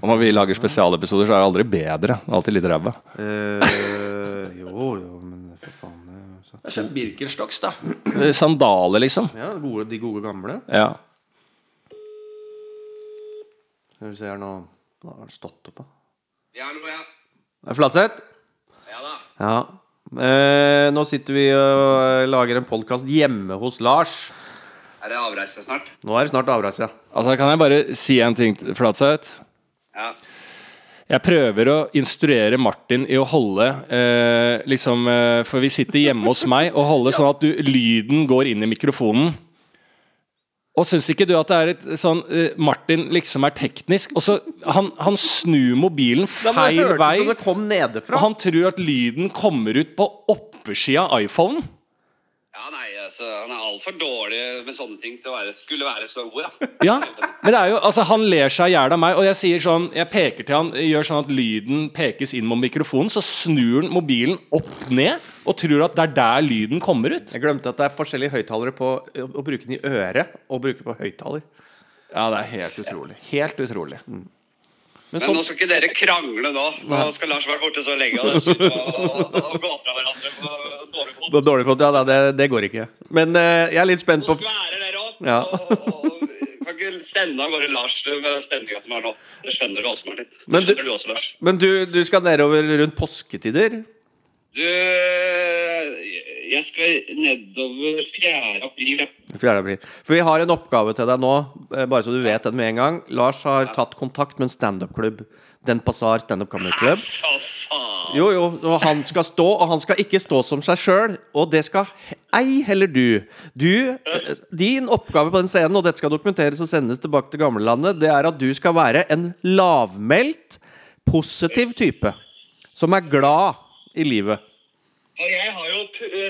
Speaker 3: Og når vi lager spesialepisoder, så er det aldri bedre. Alltid litt ræva.
Speaker 2: Eh, Jo, jo, men for faen eh,
Speaker 3: er sånn Birkenstocks, da. Eh, Sandaler, liksom.
Speaker 2: Ja, gode, de gode gamle.
Speaker 3: Ja.
Speaker 2: Skal vi se her nå Hva har han stått opp, av?
Speaker 4: Ja, nå er jeg.
Speaker 2: Er Flatseth?
Speaker 4: Ja da.
Speaker 2: Ja. Eh, nå sitter vi og lager en podkast hjemme hos Lars.
Speaker 4: Er det avreise snart?
Speaker 2: Nå er det snart avreise.
Speaker 3: Altså, kan jeg bare si en ting, Flatseth?
Speaker 4: Ja.
Speaker 3: Jeg prøver å instruere Martin i å holde eh, liksom eh, For vi sitter hjemme hos meg og holde sånn at du, lyden går inn i mikrofonen. Og syns ikke du at det er et sånn eh, Martin liksom er teknisk? Og så Han, han snur mobilen feil vei.
Speaker 2: som det kom nedefra.
Speaker 3: Og han tror at lyden kommer ut på oppesida av iPhonen.
Speaker 5: Han er altfor dårlig med sånne ting til å være, skulle være så god. da.
Speaker 3: Ja, men det er jo, altså Han ler seg i hjel av meg, og jeg sier sånn Jeg peker til han, gjør sånn at lyden pekes inn mot mikrofonen, så snur han mobilen opp ned og tror at det er der lyden kommer ut.
Speaker 2: Jeg glemte at det er forskjellige høyttalere på å, bruke den i øret og bruke på høyttaler.
Speaker 3: Ja, det er helt utrolig. Helt utrolig.
Speaker 2: Men
Speaker 5: Men
Speaker 2: sånn,
Speaker 5: nå skal ikke dere krangle nå. Nå skal Lars være borte så lenge og, og, og gå fra hverandre på dårlig fot.
Speaker 2: dårlig ja, da, det, det går ikke. Men uh, jeg er litt spent
Speaker 5: Nå
Speaker 2: på
Speaker 5: skværer dere opp.
Speaker 2: Ja.
Speaker 5: og, og, kan ikke sende av gårde Lars med stemninga som er nå. Det skjønner du også, Martin. Det
Speaker 2: Men du-
Speaker 5: du også, Lars.
Speaker 2: Men du, du skal nedover rundt påsketider?
Speaker 5: Du Jeg skal nedover 4. april, ja.
Speaker 2: 4. april. For vi har en oppgave til deg nå, eh, bare så du vet den med en gang. Lars har tatt kontakt med en standup-klubb. Den Passar Standup Comedy Club. Jo, jo, og han skal stå, og han skal ikke stå som seg sjøl. Og det skal ei heller du. Du, eh, Din oppgave på den scenen, og dette skal dokumenteres og sendes tilbake til gamlelandet, det er at du skal være en lavmælt, positiv type. Som er glad i livet.
Speaker 5: Jeg har jo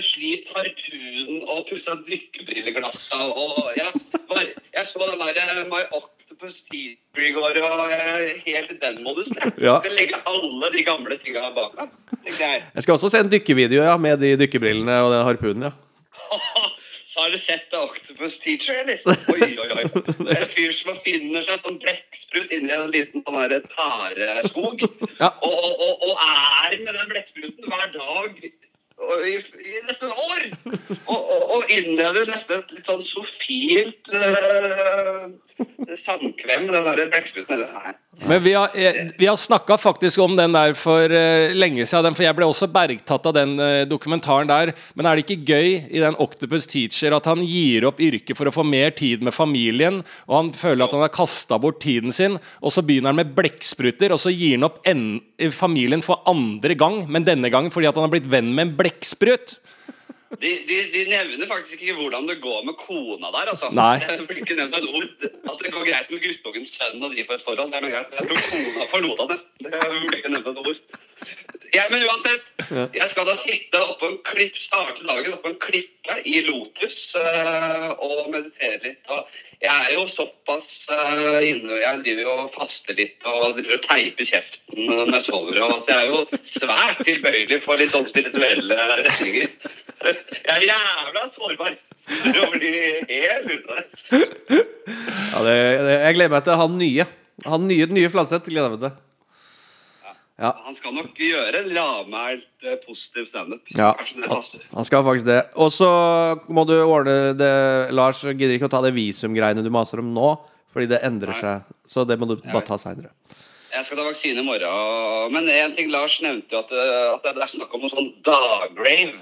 Speaker 5: slitt eh, harpunen og pussa dykkebrilleglassa og jeg, var, jeg så den der eh, My Octopus Teacher i går og helt den modusen. Jeg
Speaker 2: Ja.
Speaker 5: skal legge alle de gamle tinga bak meg. jeg.
Speaker 2: Jeg skal også se en dykkevideo ja, med de dykkebrillene og den harpunen. ja
Speaker 5: Så har du sett Octopus Teacher, eller? Oi, oi, oi. En fyr som finner seg sånn blekksprut inni en liten sånn tareskog.
Speaker 2: Ja.
Speaker 5: Og, og, og, er med den blekkspruten hver dag i, i nesten år. Og, og, og innleder nesten et litt sånn sofilt uh, samkvem den der.
Speaker 3: Men vi har, eh, vi har snakka faktisk om den der for eh, lenge siden. For jeg ble også bergtatt av den eh, dokumentaren der. Men er det ikke gøy i den Octopus Teacher at han gir opp yrket for å få mer tid med familien, og han føler at han har kasta bort tiden sin, og så begynner han med blekkspruter, og så gir han opp en, familien for andre gang, men denne gangen fordi at han har blitt venn med en blekksprut?
Speaker 5: De, de, de nevner faktisk ikke hvordan det går med kona der. altså.
Speaker 3: Nei.
Speaker 5: Det blir ikke nevnt et ord. At det går greit med guttungens sønn og de får et forhold. Det er noe greit. Jeg tror kona forlot det. Det blir ikke nevnt et ord. Ja, men uansett, jeg skal da sitte oppå en klipp, starte dagen oppå en klippe i Lotus eh, og meditere litt. Og jeg er jo såpass uh, inne Jeg driver jo og faster litt og og teiper kjeften når jeg sover. Og, så jeg er jo svært tilbøyelig for litt sånn spirituelle retninger. Jeg er jævla sårbar for å bli helt ute.
Speaker 2: Ja, det, det, jeg gleder meg til han nye. Han nye, nye Flanseth gleder jeg meg til.
Speaker 5: Han skal nok gjøre lavmælt eh, positiv standup.
Speaker 2: Ja, han, skal faktisk det. Og så må du ordne det Lars gidder ikke å ta det visumgreiene du maser om nå, fordi det endrer seg. Så det må du bare ta seinere.
Speaker 5: Jeg skal ta vaksine i morgen. Men en ting Lars nevnte at, eh, at det er snakk om noe sånn dagrave.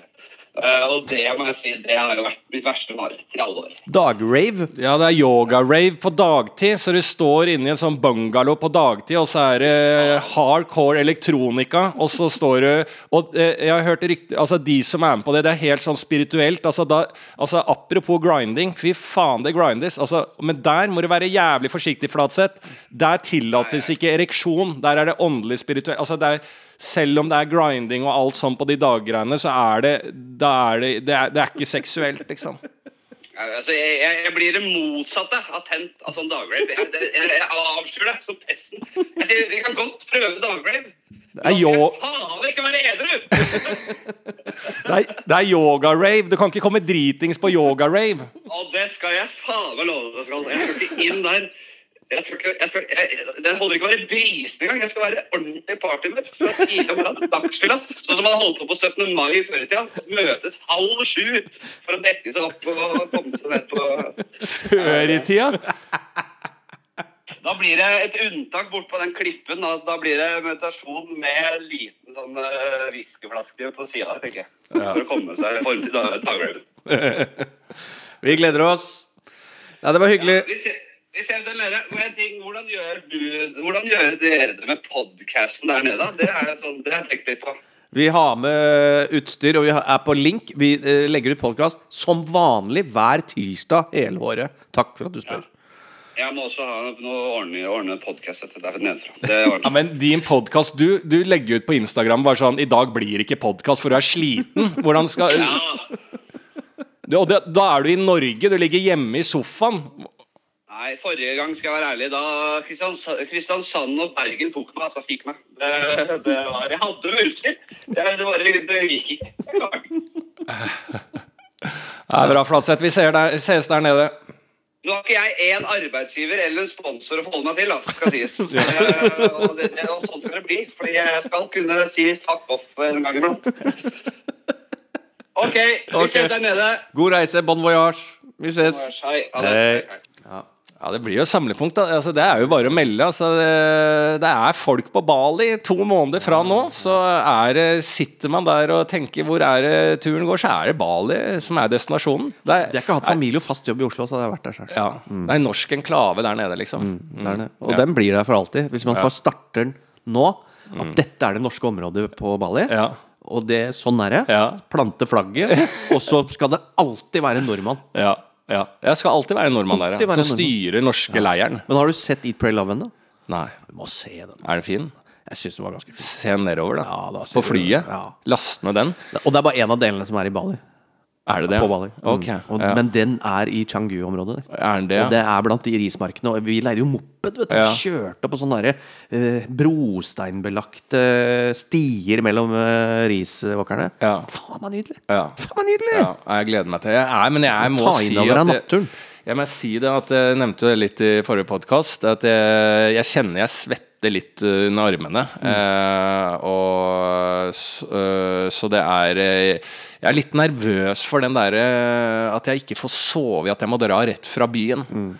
Speaker 5: Eh, og det må jeg si, det har jo vært mitt verste mareritt i alle år.
Speaker 2: Dagrave.
Speaker 3: Ja, det er yoga-rave på dagtid, så du står inne i en sånn bungalow på dagtid, og så er det hardcore elektronika, og så står du Og eh, jeg har hørt rykter Altså, de som er med på det, det er helt sånn spirituelt. Altså, da, altså apropos grinding, fy faen, det grindes. Altså, men der må du være jævlig forsiktig, Flatseth. Der tillates ikke ereksjon. Der er det åndelig spirituelt. Altså, det er selv om det er grinding og alt sånn på de daggreiene, så er det Da er det Det er, det er ikke seksuelt, liksom.
Speaker 5: Altså, jeg, jeg, blir det motsatte av tent av sånn dagrave. Jeg, jeg, jeg, avskyr det som pesten. Jeg sier, Vi kan godt prøve dagrave.
Speaker 3: Det er yo...
Speaker 5: Faen ikke være edru!
Speaker 3: Det er, det er yoga-rave. Du kan ikke komme dritings på yoga-rave.
Speaker 5: Og det skal jeg faen meg love deg. Jeg skal ikke inn der. Jeg ikke, jeg skal, jeg, det holder ikke å være brisen engang. Jeg skal være ordentlig partymør fra tidlig om morgenen til dagsfylla. Sånn som man holdt på på 17. mai før i tida. Møtes halv sju for å dekke seg opp og komme seg ned på
Speaker 3: Før i tida.
Speaker 5: Da blir det et unntak bort på den klippen. Da, da blir det meditasjon med liten sånn uh, whiskyflaske på sida, tenker jeg. For å komme seg i form til dag-
Speaker 2: Vi gleder oss. Ja, det var hyggelig.
Speaker 5: Vi hvordan gjør, du, hvordan gjør dere det med podkasten der nede? Det er sånn, det har jeg tenkt litt på.
Speaker 2: Vi har med utstyr, og vi er på link. Vi eh, legger ut podkast som vanlig hver tirsdag hele året. Takk for at du spør.
Speaker 5: Jeg må også ha noe ordne, ordne podkast etter der nedenfra. Det
Speaker 3: Ja, men din podkast du, du legger ut på Instagram bare sånn 'I dag blir ikke podkast, for du er sliten'. Hvordan skal
Speaker 5: Ja.
Speaker 3: du, Og det, da er du i Norge. Du ligger hjemme i sofaen.
Speaker 5: Nei, forrige gang skal jeg være ærlig. Da Kristiansand, og Bergen tok meg, altså fikk meg. Det, det var, jeg hadde mulser. Det, det, bare, det gikk ikke.
Speaker 3: Det er bra, Flatseth. Vi ser der, ses der nede.
Speaker 5: Nå har ikke jeg én arbeidsgiver eller en sponsor å forholde meg til, altså, skal sies. Eh, og, det, og sånn skal det bli. Fordi jeg skal kunne si fuck off en gang iblant. OK, vi ses der nede.
Speaker 2: God reise. Bon voyage. Vi ses.
Speaker 5: Bon voyage.
Speaker 2: Hei.
Speaker 5: Hei.
Speaker 2: Ja.
Speaker 3: Det blir jo samlepunkt. altså, Det er jo bare å melde. Altså, det, det er folk på Bali to måneder fra nå. Så er, det- sitter man der og tenker hvor er det turen går, så er det Bali som er destinasjonen. Det er,
Speaker 2: Jeg har ikke hatt familie og fast jobb i Oslo, så hadde jeg vært der sjøl.
Speaker 3: ja, det er en norsk enklave der nede, liksom.
Speaker 2: Mm, der nede. Og
Speaker 3: Ja.
Speaker 2: den blir der for alltid. Hvis man bare starter den nå, at dette er det norske området på Bali,
Speaker 3: Ja.
Speaker 2: og det, sånn er det,
Speaker 3: Ja.
Speaker 2: plante flagget, og så skal det alltid være en nordmann.
Speaker 3: Ja, ja. Jeg skal alltid være en nordmann der, ja. som styrer norske leiren.
Speaker 2: Men har du sett Eat, Pray, Love ennå?
Speaker 3: Nei.
Speaker 2: Du må se den.
Speaker 3: Er den fin?
Speaker 2: Jeg syns den var ganske fin.
Speaker 3: Se nedover, da.
Speaker 2: Ja, da
Speaker 3: på flyet.
Speaker 2: ja.
Speaker 3: Last ned den.
Speaker 2: Og det er bare én av delene som er i Bali.
Speaker 3: Er det det?
Speaker 2: På Bali. Mm.
Speaker 3: Ok,
Speaker 2: og,
Speaker 3: ja.
Speaker 2: Men den er i Changu-området.
Speaker 3: Er det, ja?
Speaker 2: Og det er blant de rismarkene. Og vi leide jo moped. vet du
Speaker 3: Ja.
Speaker 2: Kjørte på sånne der, eh, brosteinbelagte stier mellom eh, risåkrene.
Speaker 3: Ja.
Speaker 2: Faen meg nydelig!
Speaker 3: Ja.
Speaker 2: Faen meg nydelig!
Speaker 3: Ja, jeg gleder meg til er, men jeg må
Speaker 2: Ta
Speaker 3: si
Speaker 2: inn over deg
Speaker 3: naturen. jeg. Jeg må si det at jeg nevnte det litt i forrige podkast. At jeg, jeg kjenner jeg svetter litt uh, under armene.
Speaker 2: Mm.
Speaker 3: Eh, og så, øh, Så det er eh, Jeg er litt nervøs for den derre at jeg ikke får sove, at jeg må dra rett fra byen.
Speaker 2: Mm.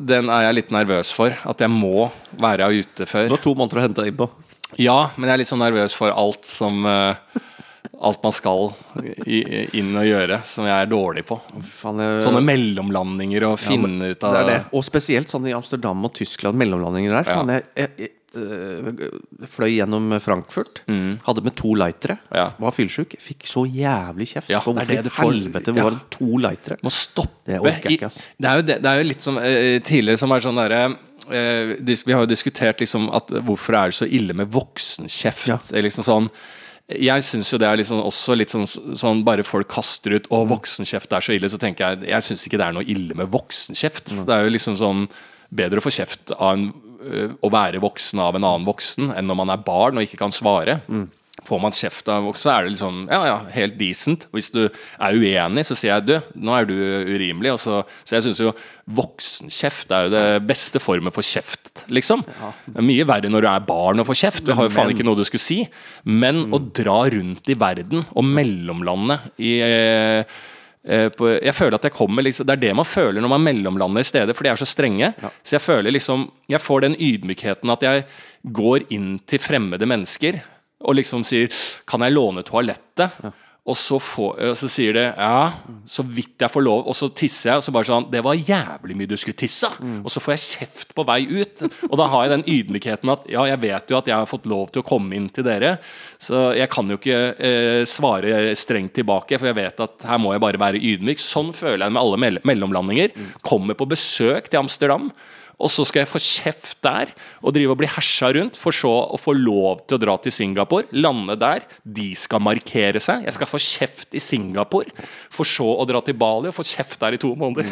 Speaker 3: Den er jeg litt nervøs for. At jeg må være ute før.
Speaker 2: Du har to måneder å hente deg inn på.
Speaker 3: Ja, men jeg er litt sånn nervøs for alt som eh, Alt man skal inn og gjøre, som jeg er dårlig på. Sånne mellomlandinger og finne ut av
Speaker 2: det det. Og spesielt sånn i Amsterdam og Tyskland, mellomlandinger der.
Speaker 3: Ja.
Speaker 2: Faen, jeg, jeg, jeg øh, fløy gjennom Frankfurt. Hadde med to lightere.
Speaker 3: Mm. Ja.
Speaker 2: Var fyllesyk. Fikk så jævlig kjeft.
Speaker 3: Ja,
Speaker 2: hvorfor
Speaker 3: det
Speaker 2: i helvete
Speaker 3: ja.
Speaker 2: var det to lightere?
Speaker 3: Må stoppe
Speaker 2: Det orker
Speaker 3: i-
Speaker 2: ikke, ass.
Speaker 3: Det er jo, det, er jo litt som uh, tidligere som er sånn derre uh, Vi har jo diskutert liksom at hvorfor er det så ille med voksenkjeft.
Speaker 2: Ja.
Speaker 3: Liksom sånn jeg syns jo det er liksom også litt sånn, sånn Bare folk kaster ut 'Å, voksenkjeft er så ille', så tenker jeg Jeg syns ikke det er noe ille med voksenkjeft. Det er jo liksom sånn Bedre å få kjeft av en, å være voksen av en annen voksen enn når man er barn og ikke kan svare. Får man kjeft av så er det liksom Ja, ja, helt decent. Hvis du er uenig, så sier jeg du, nå er du urimelig. Så, så jeg syns jo voksenkjeft er jo det beste formen for kjeft, liksom. Det er mye verre når du er barn og får kjeft. Du har jo faen ikke noe du skulle si. Men å dra rundt i verden og mellomlande i eh, eh, på, jeg føler at jeg kommer liksom, Det er det man føler når man mellomlander i stedet, for de er så strenge. Så jeg føler liksom Jeg får den ydmykheten at jeg går inn til fremmede mennesker og liksom sier 'Kan jeg låne toalettet?' Og så, får, så sier det 'ja, så vidt jeg får lov', og så tisser jeg, og så bare sånn 'Det var jævlig mye du skulle tisse', og så får jeg kjeft på vei ut. Og da har jeg den ydmykheten at ja, jeg vet jo at jeg har fått lov til å komme inn til dere, så jeg kan jo ikke eh, svare strengt tilbake, for jeg vet at her må jeg bare være ydmyk. Sånn føler jeg med alle mell mellomlandinger. Kommer på besøk til Amsterdam. Og så skal jeg få kjeft der og drive og bli hersa rundt, for så å få lov til å dra til Singapore, lande der. De skal markere seg. Jeg skal få kjeft i Singapore, for så å dra til Bali og få kjeft der i to måneder.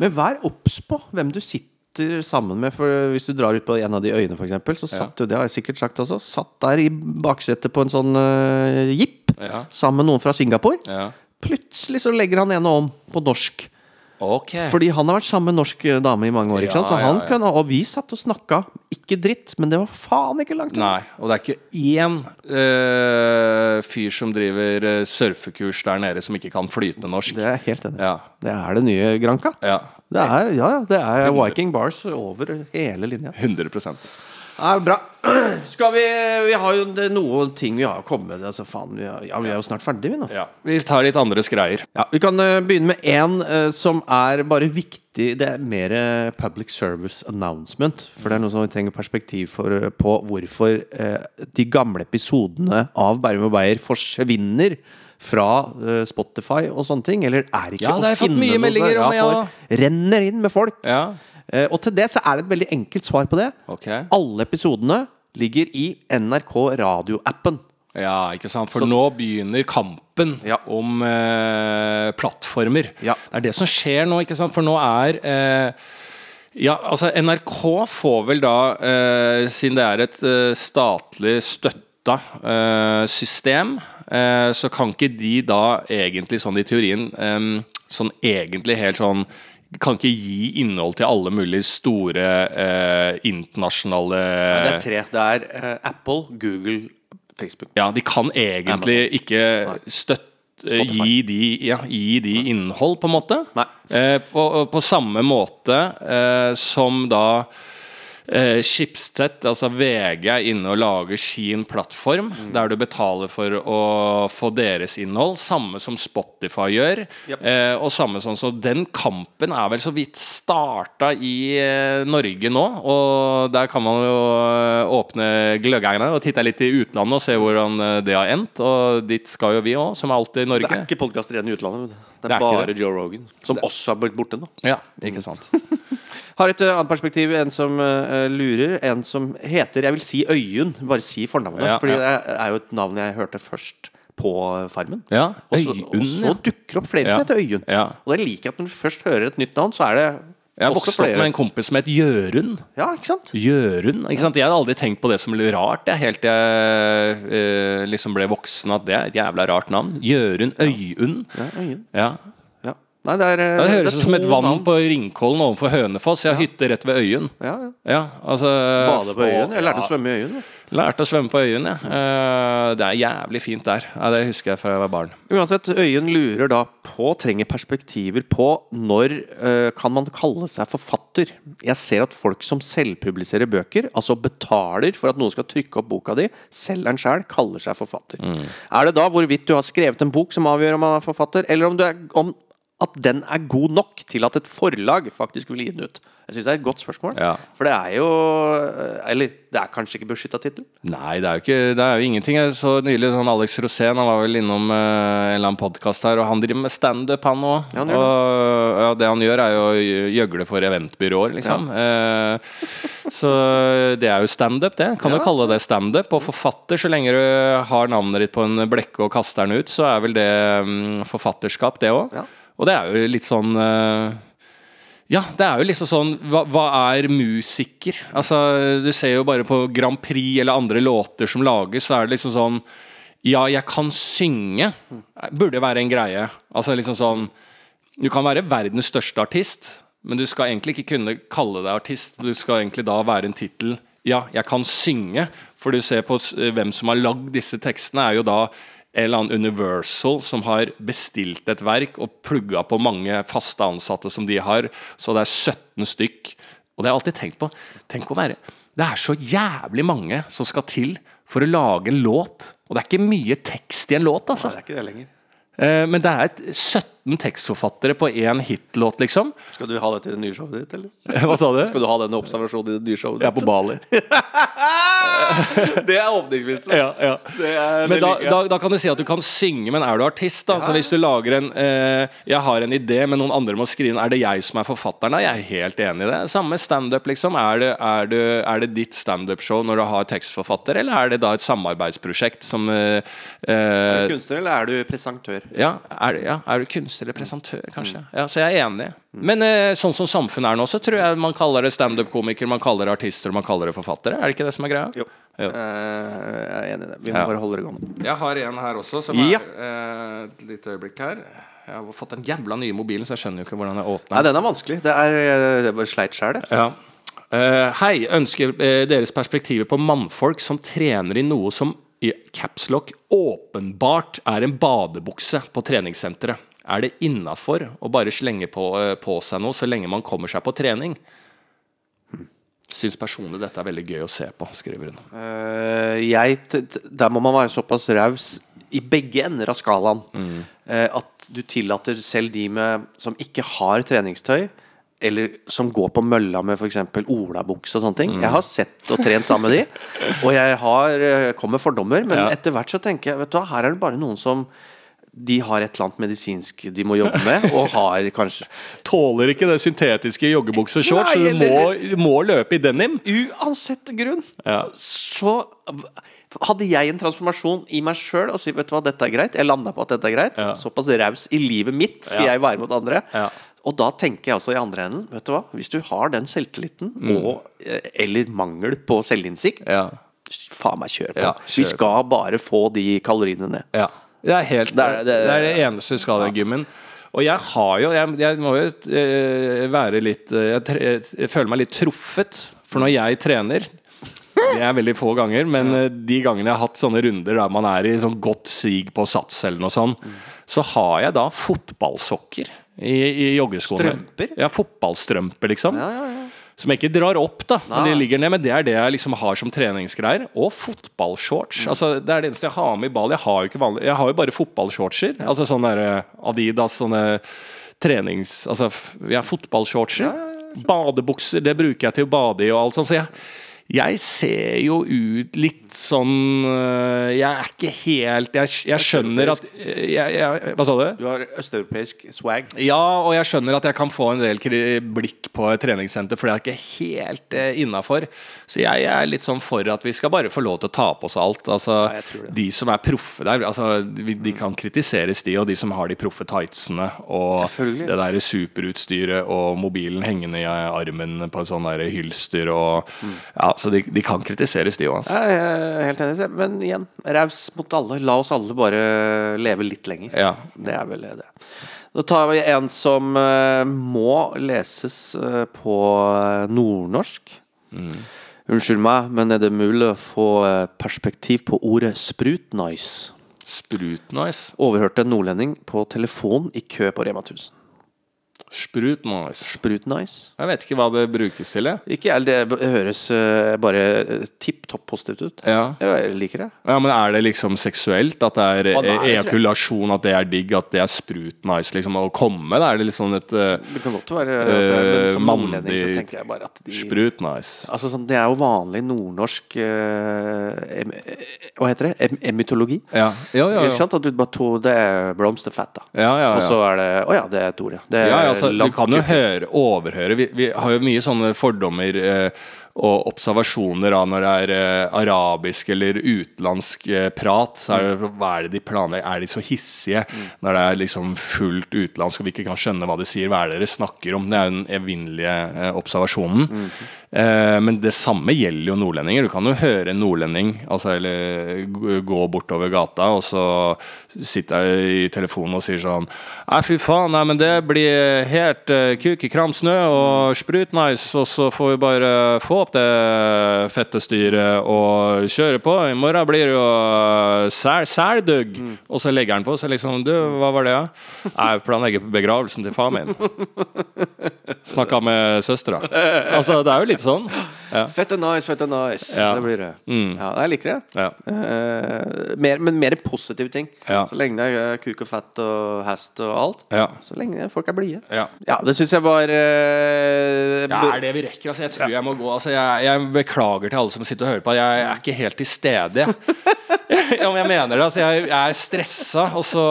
Speaker 2: Men vær obs på hvem du sitter sammen med. For Hvis du drar ut på en av de øyene, eksempel, så satt du det har jeg sikkert sagt også, satt der i baksetet på en sånn uh, jeep
Speaker 3: Ja.
Speaker 2: sammen med noen fra Singapore.
Speaker 3: Ja.
Speaker 2: Plutselig så legger han ene om på norsk.
Speaker 3: Ok.
Speaker 2: Fordi han har vært sammen med norsk eh, dame i mange år. sant? Så
Speaker 3: Ja, ja,
Speaker 2: han
Speaker 3: ja.
Speaker 2: Kan, Og vi satt og snakka. Ikke dritt, men det var faen ikke langt.
Speaker 3: Nei, og det er ikke én øh, fyr som driver øh, surfekurs der nede som ikke kan flytende norsk.
Speaker 2: Det er helt enig.
Speaker 3: Ja.
Speaker 2: Det er det nye Granca.
Speaker 3: ja.
Speaker 2: Det er, ja, ja, det er Viking Bars over hele linja.
Speaker 3: 100
Speaker 2: Ja, bra. Skal vi Vi har jo noen ting vi har kommet med. Altså, faen, vi er, ja, vi er jo snart ferdige, vi nå.
Speaker 3: ja. Vi tar litt andres greier.
Speaker 2: Ja, Vi kan uh, begynne med én som er bare viktig. Det er mer uh, public service announcement. For det er noe som vi trenger perspektiv for, eh, på hvorfor eh, de gamle episodene av Bærum og Beyer forsvinner fra eh, Spotify og sånne ting. Eller er ikke
Speaker 3: Ja,
Speaker 2: å
Speaker 3: har
Speaker 2: finne noe
Speaker 3: om, ja.
Speaker 2: for Renner inn med folk.
Speaker 3: Ja.
Speaker 2: Eh, og til det så er det et veldig enkelt svar på det.
Speaker 3: Okay.
Speaker 2: Alle episodene ligger i NRK radioappen.
Speaker 3: Ja, ikke sant? For
Speaker 2: Så-
Speaker 3: nå begynner kampen
Speaker 2: Ja.
Speaker 3: om eh, plattformer.
Speaker 2: Ja.
Speaker 3: Det er det som skjer nå, ikke sant? For nå er eh, Ja, altså NRK får vel da, eh, siden det er et eh, statlig støtta eh, system, eh, så kan ikke de da egentlig sånn i teorien Sånn egentlig helt sånn kan ikke gi innhold til alle mulige store eh, internasjonale
Speaker 2: Det er tre. Det er eh, Apple, Google, Facebook.
Speaker 3: Ja, de kan egentlig ikke støtte
Speaker 2: Spotify.
Speaker 3: gi de, ja, gi de innhold, på en måte. Eh, på, på samme måte eh, som da eh, Schibsted, altså VG, er inne og lager sin plattform,
Speaker 2: Mm.
Speaker 3: der du betaler for å få deres innhold. Samme som Spotify gjør.
Speaker 2: Yep.
Speaker 3: Eh, og samme sånn, så Den kampen er vel så vidt starta i eh, Norge nå. Og der kan man jo eh, åpne gløggerne og titte litt i utlandet og se hvordan eh, det har endt. Og dit skal jo vi òg, som er alltid i Norge.
Speaker 2: Det er ikke podkaster igjen i utlandet. Det er,
Speaker 3: Det er
Speaker 2: bare
Speaker 3: det.
Speaker 2: Joe Rogan, som også har blitt borte nå.
Speaker 3: Ja, ikke sant.
Speaker 2: Har et ø, annet perspektiv. En som uh, lurer. En som heter Jeg vil si Øyunn. Bare si fornavnet.
Speaker 3: Ja,
Speaker 2: fordi
Speaker 3: ja.
Speaker 2: det er jo et navn jeg hørte først på Farmen.
Speaker 3: Ja,
Speaker 2: Og så,
Speaker 3: Øyunn,
Speaker 2: og så dukker opp flere
Speaker 3: Ja.
Speaker 2: som heter Øyunn.
Speaker 3: Ja.
Speaker 2: Og det liker jeg at når du først hører et nytt navn, så er det
Speaker 3: Jeg har vokst opp med en kompis som het Jørund.
Speaker 2: Ja, ikke sant?
Speaker 3: Jørund? Ikke sant? Jeg hadde aldri tenkt på det som rart, jeg, helt til jeg uh, liksom ble voksen, at det er et jævla rart navn. Jørund Øyunn.
Speaker 2: Ja, Øyun
Speaker 3: Ja.
Speaker 2: Ja. Nei, det er,
Speaker 3: Det høres ut som et vann
Speaker 2: navn.
Speaker 3: på Ringkollen overfor Hønefoss. Jeg har hytte rett ved Øyen.
Speaker 2: Ja, ja.
Speaker 3: Ja, altså
Speaker 2: Bade på Øyen? Jeg lærte å svømme i Øyen.
Speaker 3: Lærte å svømme på Øyen, ja. Eh, det er jævlig fint der. Ja, det husker jeg fra jeg var barn.
Speaker 2: Uansett, Øyen lurer da på, trenger perspektiver på, når øh, kan man kalle seg forfatter? Jeg ser at folk som selvpubliserer bøker, altså betaler for at noen skal trykke opp boka di, selger den sjøl, kaller seg forfatter. Er det da hvorvidt du har skrevet en bok som avgjør om man er forfatter, eller om, du er, om at den er god nok til at et forlag faktisk vil gi den ut? Jeg syns det er et godt spørsmål.
Speaker 3: Ja.
Speaker 2: For det er jo øh, Eller det er kanskje ikke beskytta tittel?
Speaker 3: Nei, det er jo ikke Det er jo ingenting. Jeg så nylig sånn Alex Rosén, han var vel innom uh, en eller annen podkast her, og han driver med standup, han òg.
Speaker 2: Ja,
Speaker 3: og ja, det han gjør, er jo å gjøgle for eventbyråer, liksom. Uh, så det er jo standup, det. Kan jo kalle det standup. Og forfatter, så lenge du har navnet ditt på en blekke og kaster den ut, så er vel det um, forfatterskap, det òg. Og det er jo litt sånn eh, ja, det er jo liksom sånn Hva, hva er musiker? Altså, Du ser jo bare på Grand Prix eller andre låter som lages, så er det liksom sånn Ja, jeg kan synge. Burde være en greie. Altså liksom sånn Du kan være verdens største artist, men du skal egentlig ikke kunne kalle deg artist. Du skal egentlig da være en tittel Ja, jeg kan synge. For du ser på hvem som har lagd disse tekstene, er jo da eller annen Universal som har bestilt et verk og plugga på mange faste ansatte som de har, så det er 17 stykk. Og det har jeg alltid tenkt på. Tenk å være Det er så jævlig mange som skal til for å lage en låt. Og det er ikke mye tekst i en låt, altså.
Speaker 2: er ikke det lenger.
Speaker 3: Eh, Men det er et 17 tekstforfattere på én hitlåt, liksom.
Speaker 2: Skal du ha det til det nye showet ditt, eller?
Speaker 3: Hva sa du?
Speaker 2: Skal du ha denne observasjonen i det nye showet
Speaker 3: Jeg er på Bali.
Speaker 2: Det er åpningsvitsen.
Speaker 3: ja, ja. Men da, da, da kan du si at du kan synge, men er du artist, da? Så hvis du lager en eh, Jeg har en idé, men noen andre må skrive den. Er det jeg som er forfatteren? Da? Jeg er helt enig i det. Samme standup, liksom. Er det, er, det, er det ditt standup-show når du har tekstforfatter, eller er det da et samarbeidsprosjekt som eh,
Speaker 2: Er
Speaker 3: eh,
Speaker 2: du kunstner, eller er du presentør?
Speaker 3: ja er, ja, er du kunstner eller presentør, kanskje? Ja, så jeg er enig. Men eh, sånn som samfunnet er nå, så tror jeg man kaller det standup-komiker, man kaller det artister, man kaller det forfattere. Er det ikke det som er greia?
Speaker 2: Jo. Eh, jeg er enig i det. Vi må
Speaker 3: Ja.
Speaker 2: bare holde det gående.
Speaker 3: Jeg har en her også, som
Speaker 2: Ja.
Speaker 3: er eh, Et lite øyeblikk her. Jeg har fått den jævla nye mobilen, så jeg skjønner jo ikke hvordan jeg åpner Nei,
Speaker 2: den er vanskelig. Det er eh, det var sleit sjæl, det.
Speaker 3: Ja. Uh, hei, ønsker uh, deres perspektiver på mannfolk som trener i noe som i capslock åpenbart er en badebukse på treningssenteret. Er det innafor å bare slenge på, uh, på seg noe så lenge man kommer seg på trening? Syns personlig dette er veldig gøy å se på, skriver hun.
Speaker 2: Uh, jeg, der må man være såpass raus i begge ender av skalaen eh, at du tillater selv de med, som ikke har treningstøy, eller som går på mølla med f.eks. olabukse og sånne ting. Jeg har sett og trent sammen med de, og jeg har eh, kom med fordommer, men
Speaker 3: Ja.
Speaker 2: etter hvert så tenker jeg Vet du hva, her er det bare noen som de har et eller annet medisinsk de må jobbe med, og har kanskje
Speaker 3: Tåler ikke det syntetiske joggebukse-shorts, så du må, må løpe i denim.
Speaker 2: Uansett grunn
Speaker 3: Ja.
Speaker 2: så hadde jeg en transformasjon i meg sjøl og si vet du hva, dette er greit. Jeg landa på at dette er greit.
Speaker 3: Ja.
Speaker 2: Såpass raus i livet mitt skal
Speaker 3: Ja.
Speaker 2: jeg være mot andre. Og da tenker jeg også i andre enden, vet du hva, hvis du har den selvtilliten, og, eh, eller mangel på selvinnsikt,
Speaker 3: Mm. Ja.
Speaker 2: faen meg kjør på.
Speaker 3: Ja,
Speaker 2: Vi skal bare få de kaloriene ned.
Speaker 3: Ja. Det er helt
Speaker 2: Det er-
Speaker 3: Det
Speaker 2: det-
Speaker 3: er det, eneste du skal i gymmen. Og jeg har jo Jeg, jeg må jo eh, være litt eh, jeg, tre, jeg føler meg litt truffet. For når jeg trener Det er veldig få ganger, men eh, de gangene jeg har hatt sånne runder der man er i sånn godt sig på sats eller noe sånt, så har jeg da fotballsokker i, i joggeskoene.
Speaker 2: Strømper?
Speaker 3: Ja, fotballstrømper, liksom.
Speaker 2: Ja, ja, ja.
Speaker 3: Som jeg ikke drar opp, da. Men de ligger ned, men det er det jeg liksom har som treningsgreier. Og fotballshorts.
Speaker 2: Mm.
Speaker 3: Altså, det er det eneste jeg har med i ball. Jeg har jo vanlig Jeg har jo bare fotballshortser. Altså sånne eh, Adidas, sånne trenings... Altså ja, fotballshortser. Badebukser, det bruker jeg til å bade i og alt sånt. Så jeg, jeg ser jo ut litt sånn øh, Jeg er ikke helt Jeg, jeg skjønner at jeg, jeg, Hva sa du?
Speaker 2: Du har østeuropeisk swag.
Speaker 3: Ja, og jeg skjønner at jeg kan få en del blikk på et treningssenter, for det er ikke helt eh, innafor. Så jeg, er litt sånn for at vi skal bare få lov til å ta på oss alt. Altså,
Speaker 2: Ja.
Speaker 3: De som er proffe der, altså, de, kan kritiseres, de, og de som har de proffe tightsene og det der superutstyret og mobilen hengende i armen på en sånn der hylster og Ja, så de, de kan kritiseres, de òg.
Speaker 2: Helt enig, men igjen, raus mot alle. La oss alle bare leve litt lenger.
Speaker 3: Ja.
Speaker 2: Det er vel det. Da tar vi en som eh, må leses eh, på nordnorsk. nordnorsk. Unnskyld meg, men er det mulig å få eh, perspektiv på ordet sprutnice?
Speaker 3: Sprutnice.
Speaker 2: Overhørte en nordlending på telefon i kø på Rema 1000.
Speaker 3: Sprutnice.
Speaker 2: Sprutnice?
Speaker 3: Jeg vet ikke hva det brukes til, jeg.
Speaker 2: Ikke jeg, det høres eh, bare eh, tipp topp positivt ut.
Speaker 3: Ja.
Speaker 2: Jeg liker det.
Speaker 3: Ja, men Er det liksom seksuelt? At det er
Speaker 2: ah,
Speaker 3: ejakulasjon, at det er digg, at det er sprut-nice liksom, å komme? Da er det litt sånn et uh,
Speaker 2: Det kan godt være at det er, men som
Speaker 3: Eh,
Speaker 2: nordlending så tenker jeg bare at de
Speaker 3: sprut-nice.
Speaker 2: Altså sånn, Det er jo vanlig nordnorsk eh, em, eh, Hva heter det? Em, emytologi.
Speaker 3: Ja, ja, ja. Ja.
Speaker 2: sant? At du bare to, Det er blomsterfett, da.
Speaker 3: Ja, ja, ja.
Speaker 2: Og så er det Å ja, det er et ord, ja. Det er
Speaker 3: ja, ja altså, du kan jo høre, overhøre vi, vi har jo mye sånne fordommer eh, og observasjoner av når det er eh, arabisk eller utenlandsk eh, prat. Så er det, hva er det de planlegger? Er de så hissige når det er liksom fullt utenlandsk og vi ikke kan skjønne hva de sier? Hva er det dere snakker om? Det er jo den evinnelige eh, observasjonen. Eh, men det samme gjelder jo nordlendinger. Du kan jo høre en nordlending altså, eller gå bortover gata, og så sitter jeg i telefonen og sier sånn Nei, fy faen, nei, men det blir helt uh, kuk i kram snø og sprutnice, og så får vi bare få opp det fettestyret og kjøre på. I morgen blir det jo uh, sel, seldugg. Og så legger han på, så liksom Du, hva var det, da? Ja? Jeg planlegger begravelsen til far min. Snakka med søstera. Altså, det er jo litt sånn. Ja.
Speaker 2: Fett and nice, fett and nice.
Speaker 3: Ja.
Speaker 2: Det blir det.
Speaker 3: Mm.
Speaker 2: Ja, jeg liker det.
Speaker 3: Ja.
Speaker 2: Eh, mer, men mer positive ting.
Speaker 3: Ja.
Speaker 2: Så lenge det er kuk og fett og hest og alt.
Speaker 3: Ja.
Speaker 2: Så lenge folk er blide.
Speaker 3: Ja.
Speaker 2: Ja, det syns jeg var eh,
Speaker 3: Ja, er det vi rekker? Altså, jeg tror jeg må gå. Altså, jeg, jeg beklager til alle som sitter og hører på. Jeg er ikke helt til stede. ja, men jeg mener det. Altså, jeg, jeg er stressa. Og så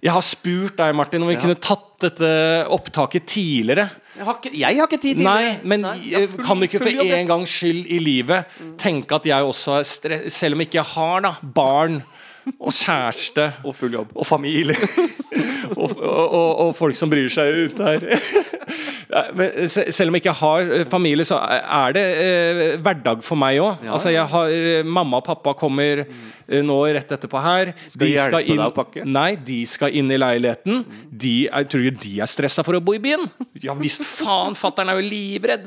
Speaker 3: Jeg har spurt deg, Martin, om vi kunne tatt dette opptaket tidligere.
Speaker 2: Jeg, har ikke, jeg har ikke tid til
Speaker 3: Nei,
Speaker 2: det.
Speaker 3: men
Speaker 2: Nei, jeg full-
Speaker 3: kan du ikke for en gangs skyld i livet tenke at jeg også er stress... Selv om jeg ikke har da barn og kjæreste
Speaker 2: Og full jobb.
Speaker 3: og familie og, og, og, og folk som bryr seg rundt her. Men selv om jeg ikke har eh, familie, så er det eh, hverdag for meg òg. altså, jeg har eh, Mamma og pappa kommer eh, nå rett etterpå her.
Speaker 2: Skal de hjelpe deg å pakke?
Speaker 3: Nei, de skal inn i leiligheten. De er, tror du de er stressa for å bo i byen? Ja visst faen, fatter'n er jo livredd.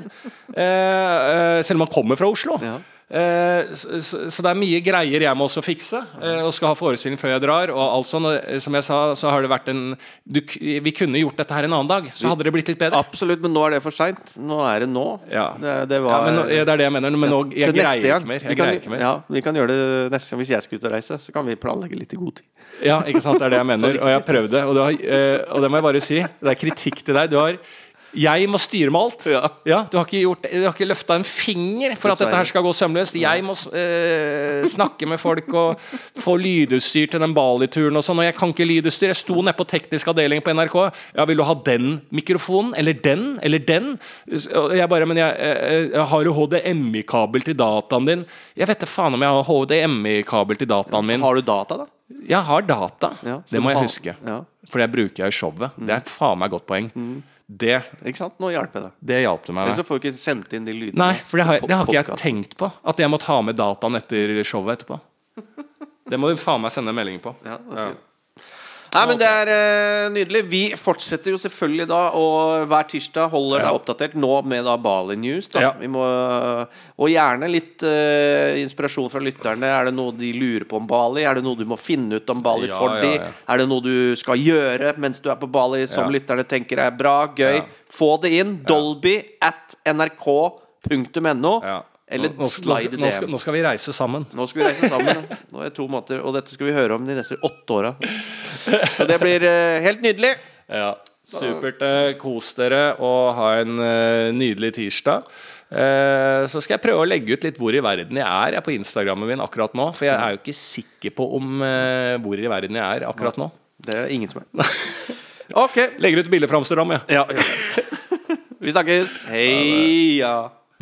Speaker 3: Eh, eh, selv om han kommer fra Oslo.
Speaker 2: Ja.
Speaker 3: Eh, så, det er mye greier jeg må også fikse, eh, og skal ha forestilling før jeg drar. Og alt sånn, eh, som jeg sa, så har det vært en du, Vi kunne gjort dette her en annen dag, så hadde det blitt litt bedre.
Speaker 2: Absolutt, men nå er det for seint. Nå er det nå.
Speaker 3: Ja.
Speaker 2: Det, det
Speaker 3: Ja,
Speaker 2: var
Speaker 3: men nå, det er det jeg mener. Men nå, jeg greier
Speaker 2: gang.
Speaker 3: ikke mer.
Speaker 2: Vi kan,
Speaker 3: ikke mer.
Speaker 2: Ja, vi kan gjøre det neste gang hvis jeg skal ut og reise. Så kan vi planlegge litt i god tid.
Speaker 3: Ja, ikke sant, det er det jeg mener. Og jeg har prøvd det. Og, har, og det må jeg bare si. Det er kritikk til deg. Du har jeg må styre med alt.
Speaker 2: Ja.
Speaker 3: du har ikke, gjort, du har ikke løfta en finger for at dette her skal gå sømløst. Jeg må eh, snakke med folk og få lydutstyr til den Bali-turen og sånn. Og jeg kan ikke lydutstyr. Jeg sto nede på teknisk avdeling på NRK. Ja, vil du ha den mikrofonen? Eller den? Eller den? Jeg bare Men jeg, eh, jeg har jo HDMI-kabel til dataen din. Jeg vet da faen om jeg har HDMI-kabel til dataen min.
Speaker 2: Har du data, da?
Speaker 3: Jeg har data.
Speaker 2: Ja,
Speaker 3: det må jeg huske.
Speaker 2: Ja.
Speaker 3: For det bruker jeg i showet. Det er faen meg godt poeng. Det,
Speaker 2: Ikke sant? Nå hjelper jeg deg.
Speaker 3: det hjalp det meg
Speaker 2: Ellers får du ikke sendt inn de lydene.
Speaker 3: Nei, for det har, det har ikke jeg tenkt på. At jeg må ta med dataen etter showet etterpå. Det må du faen meg sende en melding på.
Speaker 2: Ja, det er jeg. Nei, men Det er eh, nydelig. Vi fortsetter jo selvfølgelig da, og hver tirsdag holder deg oppdatert. Nå med da Bali News. da
Speaker 3: Ja.
Speaker 2: Vi må, Og gjerne litt eh, inspirasjon fra lytterne. Er det noe de lurer på om Bali? Er det noe du må finne ut om Bali
Speaker 3: Ja,
Speaker 2: for
Speaker 3: ja,
Speaker 2: de?
Speaker 3: ja.
Speaker 2: Er det noe du skal gjøre mens du er på Bali, som
Speaker 3: Ja.
Speaker 2: lytterne tenker er bra, gøy?
Speaker 3: Ja.
Speaker 2: Få det inn. Dolby at nrk.no.
Speaker 3: Ja.
Speaker 2: Eller
Speaker 3: Nå- nå,
Speaker 2: slide
Speaker 3: nå, skal, nå skal vi reise sammen.
Speaker 2: Nå skal vi reise sammen. Nå er det to måter, og dette skal vi høre om de neste åtte åra. Så det blir uh, helt nydelig.
Speaker 3: Ja, Supert. Eh, Kos dere og ha en uh, nydelig tirsdag. Uh, så skal jeg prøve å legge ut litt hvor i verden jeg er jeg er på Instagrammen min akkurat nå. For jeg er jo ikke sikker på om hvor i verden jeg er akkurat nå.
Speaker 2: Det er ingen som er. Ok.
Speaker 3: Legger ut bilde fra Amsterdam, jeg.
Speaker 2: Ja. Vi snakkes. Heia.